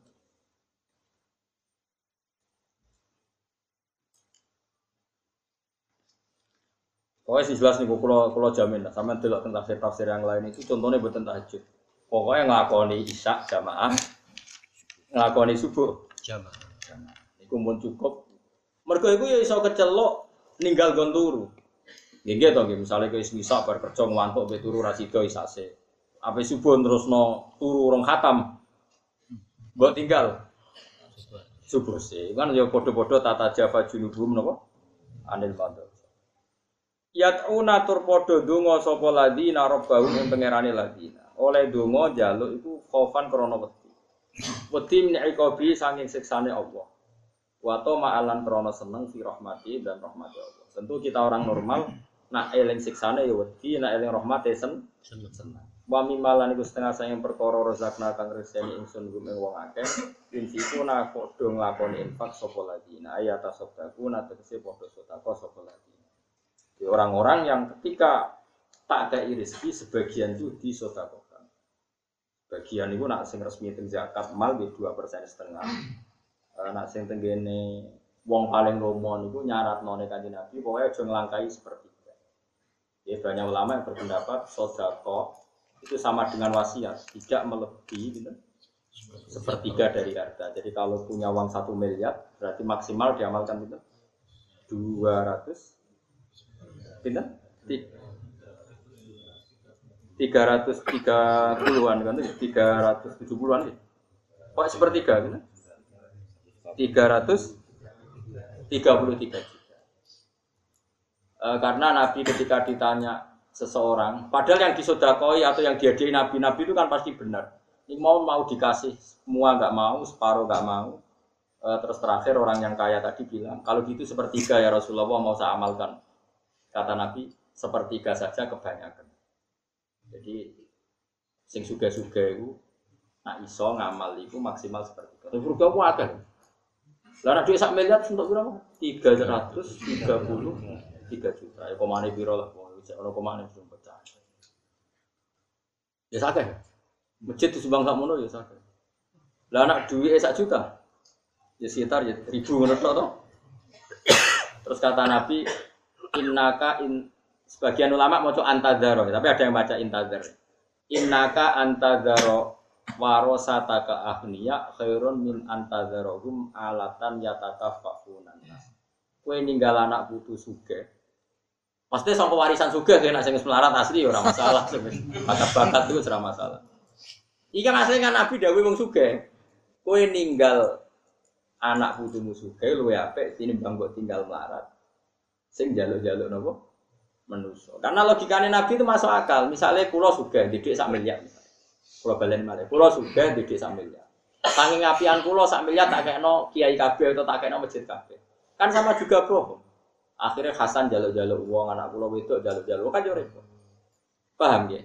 Pokoknya sih jelas nih, kalau kalau jamin lah, sama delok tentang tafsir tafsir yang lain itu contohnya buatan tahajud. Pokoknya ngelakoni isya jamaah, ngelakoni subuh Jamaah. Iku pun cukup. Mergo iku ya iso kecelok ninggal gon turu. Nggih to nggih misale kowe iso bar kerja ngantuk mbek turu ra sida isase. Ape subuh terusno turu urung khatam. Mbok tinggal subuh sih. Kan ya padha-padha tata java junubum napa? Anil madhab. Yat'una tur padha donga sapa ladina rabbahum ing pangerane ladina. Oleh donga njaluk iku khaufan krana wedi. Wedi min iqabi saking siksane Allah. Wato ma'alan krono seneng fi rahmati dan rahmati Allah. Tentu kita orang normal, nak eling siksane ya wedi, nak eling rahmati sen Seneng. Wa mimalan iku setengah sayang perkara rezakna kang reseni ingsun gum ing wong akeh. Insiku na padha nglakoni infak sapa ladina ayat tasaddaku na tegese padha sedekah sapa. Di orang-orang yang ketika tak ada rezeki sebagian itu disodakokan. Bagian itu nak sing resmi zakat mal di dua persen setengah. Nak sing tenggene wong paling lomo niku nyaratno nek kanjeng Nabi pokoknya aja nglangkai sepertiga. Ya banyak ulama yang berpendapat sodako itu sama dengan wasiat, tidak melebihi gitu, sepertiga dari harta. Jadi kalau punya uang satu miliar berarti maksimal diamalkan itu dua ratus, tidak? Tiga ratus tiga puluhan kan, tiga ratus tujuh puluhan gitu. Pokoknya sepertiga gitu. 333 juta. E, karena Nabi ketika ditanya seseorang, padahal yang disodakoi atau yang diadai Nabi-Nabi itu kan pasti benar. Ini mau mau dikasih semua nggak mau, separuh nggak mau. E, terus terakhir orang yang kaya tadi bilang, kalau gitu sepertiga ya Rasulullah mau saya amalkan. Kata Nabi, sepertiga saja kebanyakan. Jadi sing suga-suga itu nak iso ngamal itu maksimal sepertiga. Tapi surga ku akeh. Lah dhuwit sak miliar untuk berapa? 333 juta. Ya komane piro lah, wong wis ono komane belum pecah. Ya sakeh. Masjid disumbang sak mono ya sakeh. Lah anak duit sak juta. Ya sekitar ya ribu ngono tok to. Terus kata Nabi, innaka in sebagian ulama mau antadzaro, tapi ada yang baca intadzar. Innaka antadzaro warosataka ahniya khairun min antadzarohum alatan yatakaffafunan Kue ninggal anak putu suge. Pasti sama warisan suge kena sing melarat asli ya ora masalah. Bakat-bakat itu ora masalah. Ikan asli kan Nabi dawuh wong suge. Kue ninggal anak putumu suge luwe apik tinimbang mbok tinggal melarat. Sing jaluk-jaluk nopo? Menuso. Karena logikanya Nabi itu masuk akal. Misalnya kulo suge didik sak miliar. Kulo balen malih. Kulo sudah di desa miliar. Saking apian kulo sak miliar tak kena kiai kabeh atau tak kena masjid kabeh. Kan sama juga bohong. Akhirnya Hasan jaluk-jaluk uang anak kulo itu jaluk-jaluk kan yo repot. Paham ya?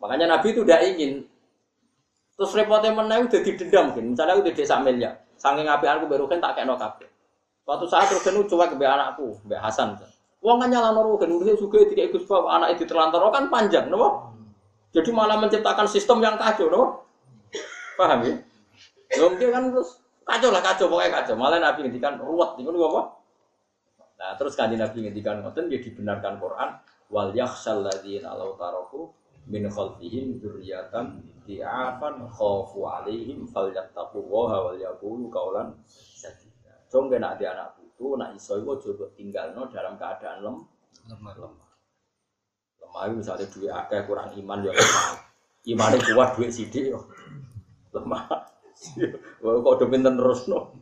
Makanya Nabi itu tidak ingin Terus repotnya meneh udah didendam kan. Misalnya di desa miliar, saking apian aku baru kan tak kayak kabeh. Suatu saat Rugen cuek ke anakku, Mbak Hasan. Wong kan nyalano Rugen, udah juga tiga ikut sebab anak itu terlantar kan panjang, nopo. Jadi malah menciptakan sistem yang kacau, nopo. Paham ya? Ya mungkin kan terus kacau lah kacau pokoknya kacau. Malah Nabi ngendikan ruwet, itu apa? Nah terus kanji Nabi ngendikan ngoten dia dibenarkan Quran wal yakhshal ladzina law taraku min khalfihim dzurriyyatan di'afan khafu alaihim falyattaqullaha wal yaqulu qaulan sadida. Kena ada anak putu, nak iso iku coba tinggalno dalam keadaan lem lemah lemah. Misalnya duit akeh kurang iman ya lemah. Imane kuat duit sidik yo lemah. Wah kok udah pinter terus no.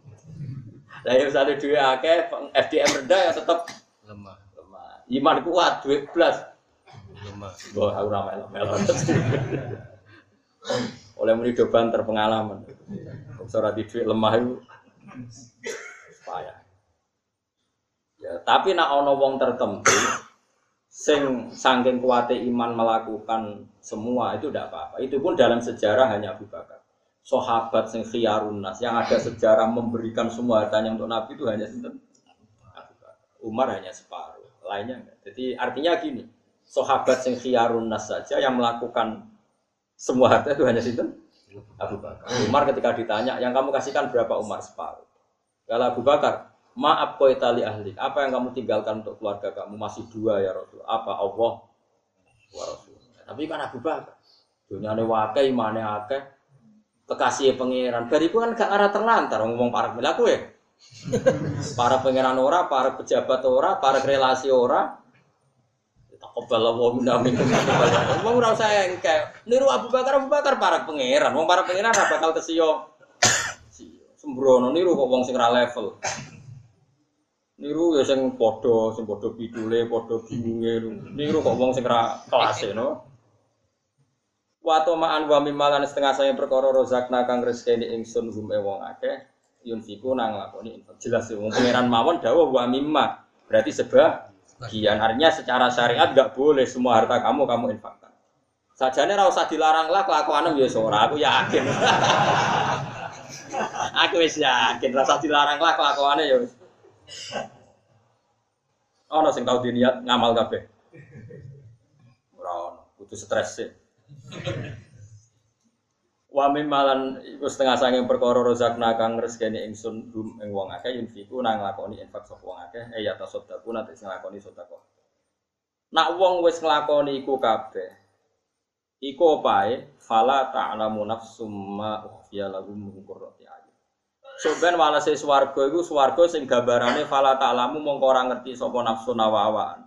Lah ya misalnya duit akeh FDM rendah ya tetap lemah lemah. Iman kuat duit plus. lemah Wah aku ramai melo Oleh muni do banter pengalaman. Ora di duit lemah itu payah. Ya, tapi nak ono wong tertentu sing saking kuate iman melakukan semua itu tidak apa-apa. Itu pun dalam sejarah hanya Abu Bakar. Sahabat sing khiyarun nas yang ada sejarah memberikan semua hartanya untuk Nabi itu hanya sinten? Abu Bakar. Umar hanya separuh, lainnya enggak. Jadi artinya gini, sahabat sing khiyarun nas saja yang melakukan semua harta itu hanya sinten? Abu Bakar. Umar ketika ditanya, yang kamu kasihkan berapa Umar separuh? Kalau Abu Bakar, maaf kau itali ahli. Apa yang kamu tinggalkan untuk keluarga kamu? Masih dua ya Rasul. Apa Allah wa Rasul. Tapi kan Abu Bakar. Dunia ini wakai, imane akeh. Kekasih pangeran. Bariku kan gak arah terlantar. Ngomong para pelaku ya. para pangeran ora, para pejabat ora, para relasi ora. Takobal wa minna minkum. Wong ora usah engke. Niru Abu Bakar Abu Bakar para pangeran. Wong para pangeran ora bakal kesiyo. Sembrono niru kok wong sing ra level. Niru ya sing padha, sing padha pidule, padha bingunge. Niru kok wong sing ra kelase no. Wa ma'an wa mimalan setengah saya perkara rozakna kang rezekine ingsun hum e wong akeh yunfiku nang lakoni. Jelas ya wong pangeran mawon dawuh wa mimma. Berarti sebagian artinya secara syariat enggak boleh semua harta kamu kamu infakkan. Sajane ora usah dilarang lah kelakuanem ya ora aku yakin. aku wis yakin rasa dilarang lah kelakuannya ya. Ono sing tau diniat ngamal kabeh. Ora kudu stres sih. Wa mimalan iku setengah sanging perkara rozakna kang rezekine ingsun dum ing wong akeh yunfiku nang nglakoni infak sapa wong akeh eh ya tasaddaku nanti sing nglakoni sedekah. Nak wong wis nglakoni iku kabeh iku opae fala ta'lamu nafsum ma ukhfiya lahum min qurrati. Soben walase swarga iku swarga sing gambarane fala ta'lamu mongko ora ngerti sapa nafsu nawawaan.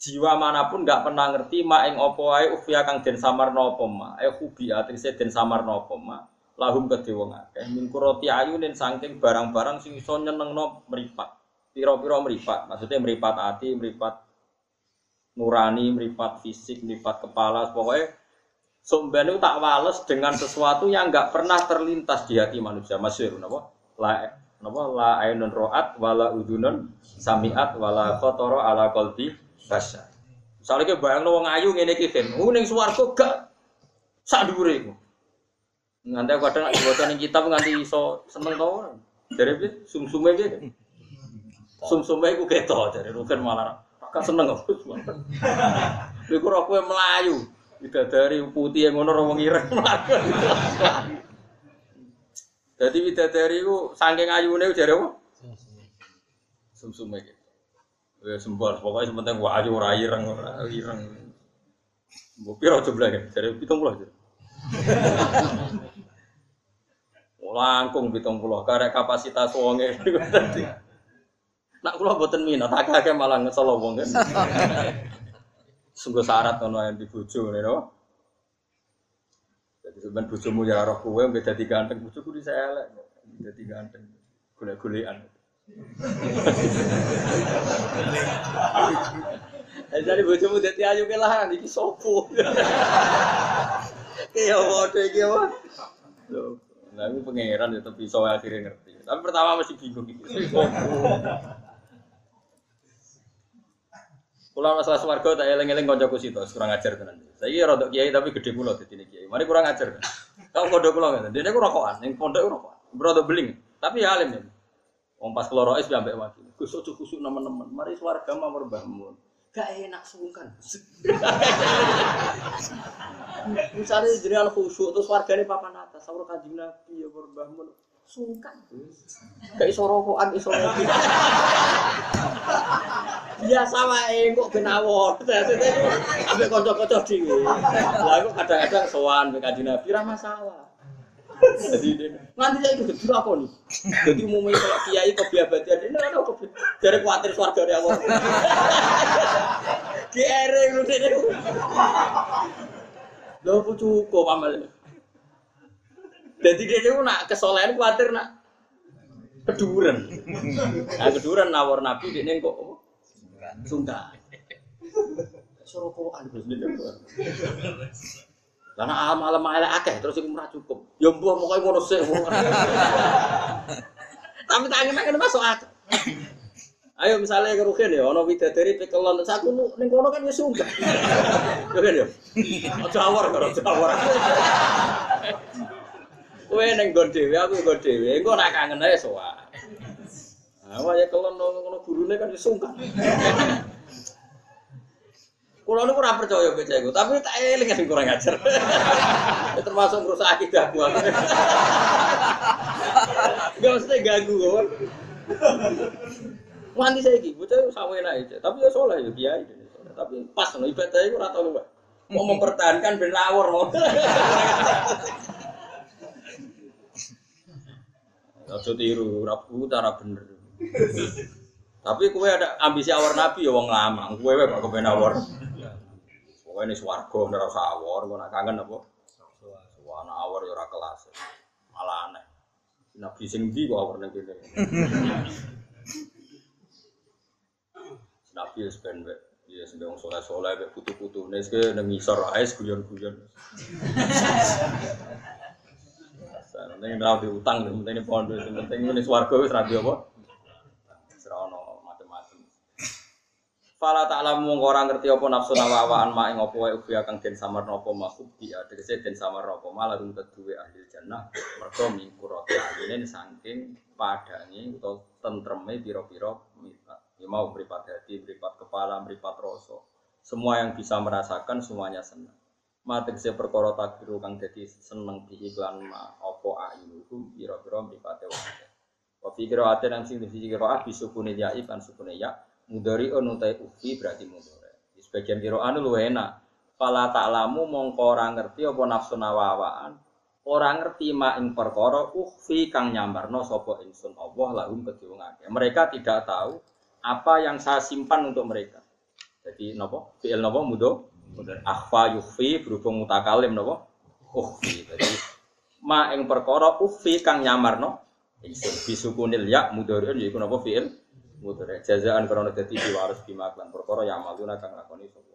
Jiwa mana pun nggak pernah ngerti ma ing apa wae kang den samarna apa ma. Eh hubi atrise den samarna apa ma. Lahum kedhe wong akeh min qurrati ayunin saking barang-barang sing iso nyenengno mripat. Pira-pira mripat, maksudnya mripat ati, mripat nurani, mripat fisik, mripat kepala, pokoknya Sumben itu tak wales dengan sesuatu yang nggak pernah terlintas di hati manusia. Masyur, napa? La, napa? La ainun ro'at, wala udunun samiat, wala khotoro ala kolbi basya. Misalnya ke bayang wong ayu ngene iki kan, ning swarga gak sak dhuwure iku. Nganti aku kadang diwaca ning kitab nganti iso seneng to. Dari piye? Sumsume piye? Sumsume iku keto dari rugen malah gak seneng aku. Iku ora kowe melayu. Bidadari putih yang ngono wong ireng mlaku. Dadi bidadari ku saking ayune jare apa? Sumsume iki. Ya sembol, pokoknya sementing wa ayu ora ireng ora ireng. Mbok kan? Jare 70 aja. Langkung 70 karek kapasitas wonge dadi. Nak kula mboten minat, akeh malah ngesel kan. Sungguh syarat ono yang di bojo Jadi sebenarnya bojomu ya roh kowe mbek dadi ganteng, bojoku di saya elek. Dadi ganteng. Golek-golekan. Jadi bojomu dadi ayu ke lah iki sopo. Bodoh iki apa? Loh, Nah, ini pangeran ya tapi iso akhirnya ngerti. Tapi pertama masih bingung iki. Sopo? Masalah swarga tak eling-eling kancaku situ, kurang ajar tenan. Saiki rada kiai tapi gede kula dadi kiai. Mari kurang ajar. Kan? Kau pondok kula ngene. Dene ku rokokan, ning pondok rokokan. Brodo beling, tapi ya alim ya. Wong pas keloro es ambek wakil. Gus ojo kusuk nemen-nemen. Mari swarga mamur mbahmu. Gak enak sungkan. Misalnya jenengan khusyuk terus wargane papan atas, sawur kanjeng Nabi ya mbahmu. Sungkan. Gak iso rokokan, iso. Biasa wae kok ben awor. Ambek kanca-kanca dhewe. Lah kok kadang-kadang sowan mbek kanjeng Nabi ra masalah. Jadi nanti saya ikut dulu apa nih? Jadi umumnya kalau kiai kebiabadian ini ada kebi dari khawatir suarga dari awal. Kere lu deh. Lo cukup amal. Jadi dia itu nak kesolehan khawatir nak keduren. Nah keduren nawar nabi dia kok apa? sungkan. Sorokoan Gus dia. Karena malam malam akeh terus iku ora cukup. Ya mbuh pokoke ngono sik. Tapi tangan tangan masuk. Ayo misalnya ke Rukin ya, ono widadari pekelon, terus aku nu- ning kono kan ya sungkan. Rukin ya, aja awar karo aja awar. Kowe ning nggon dhewe, aku nggon dhewe, engko nak kangen ae sowan. Nah, ya kelon ngono gurune kan sungkan. Kulo niku ora percaya baca iku, tapi tak eling sing kurang ajar. Ya termasuk merusak akidah gua. Gak mesti ganggu kok. Wanti saiki bocah sawe aja, tapi ya soleh ya kiai. Tapi pas no ibadah iku ora tau. Mau mempertahankan ben lawur Aja tiru, ora cara bener. Tapi kue ada ambisi awar nabi ya wong lama. Kue kok kepen awar. Pokoknya ini swarga ora usah awar, kok nak kangen apa? Nak awar ya ora kelas. Malah aneh. Nabi sing ndi kok awar ning kene. Nabi wis ben wae. Iya, sing wong soleh-soleh mek putu-putune wis nang ngisor ae guyon-guyon. Penting ora diutang, penting pondok, penting ini swarga wis ra apa? Serono macam-macam. Fala ta'lamu mongko ora ngerti apa nafsu nawawaan ma ing apa wae ubi kang den samar napa makhluk dia tegese den samar napa malah rum keduwe ahli jannah mergo mingkurate ayine saking padange utawa tentreme pira-pira. Ya mau mripat hati, mripat kepala, mripat rasa. Semua yang bisa merasakan semuanya senang. Mati tegese perkara takdiru kang dadi seneng diiklan ma apa ayunuhum pira-pira mripate wong. Wa fi qira'atin nang sing di qira'ah bisukune ya kan sukune ya mudari unutai ufi berarti mudore. Di sebagian qira'ah lu enak. Fala ta'lamu mongko ora ngerti apa nafsu nawawaan. Ora ngerti ma ing perkara ukhfi kang nyambarno sapa ingsun Allah lahum kedhe. Mereka tidak tahu apa yang saya simpan untuk mereka. Jadi napa? Fi'il napa mudo? Mudhari. Akhfa yukhfi berhubung mutakalim napa? Ukhfi. Jadi ma ing perkara ukhfi kang nyamarno ingsun bisukunil ya mudhari'un yaiku napa fi'il mudhari jazaan karena dadi diwaris bima lan perkara maluna kang lakoni sapa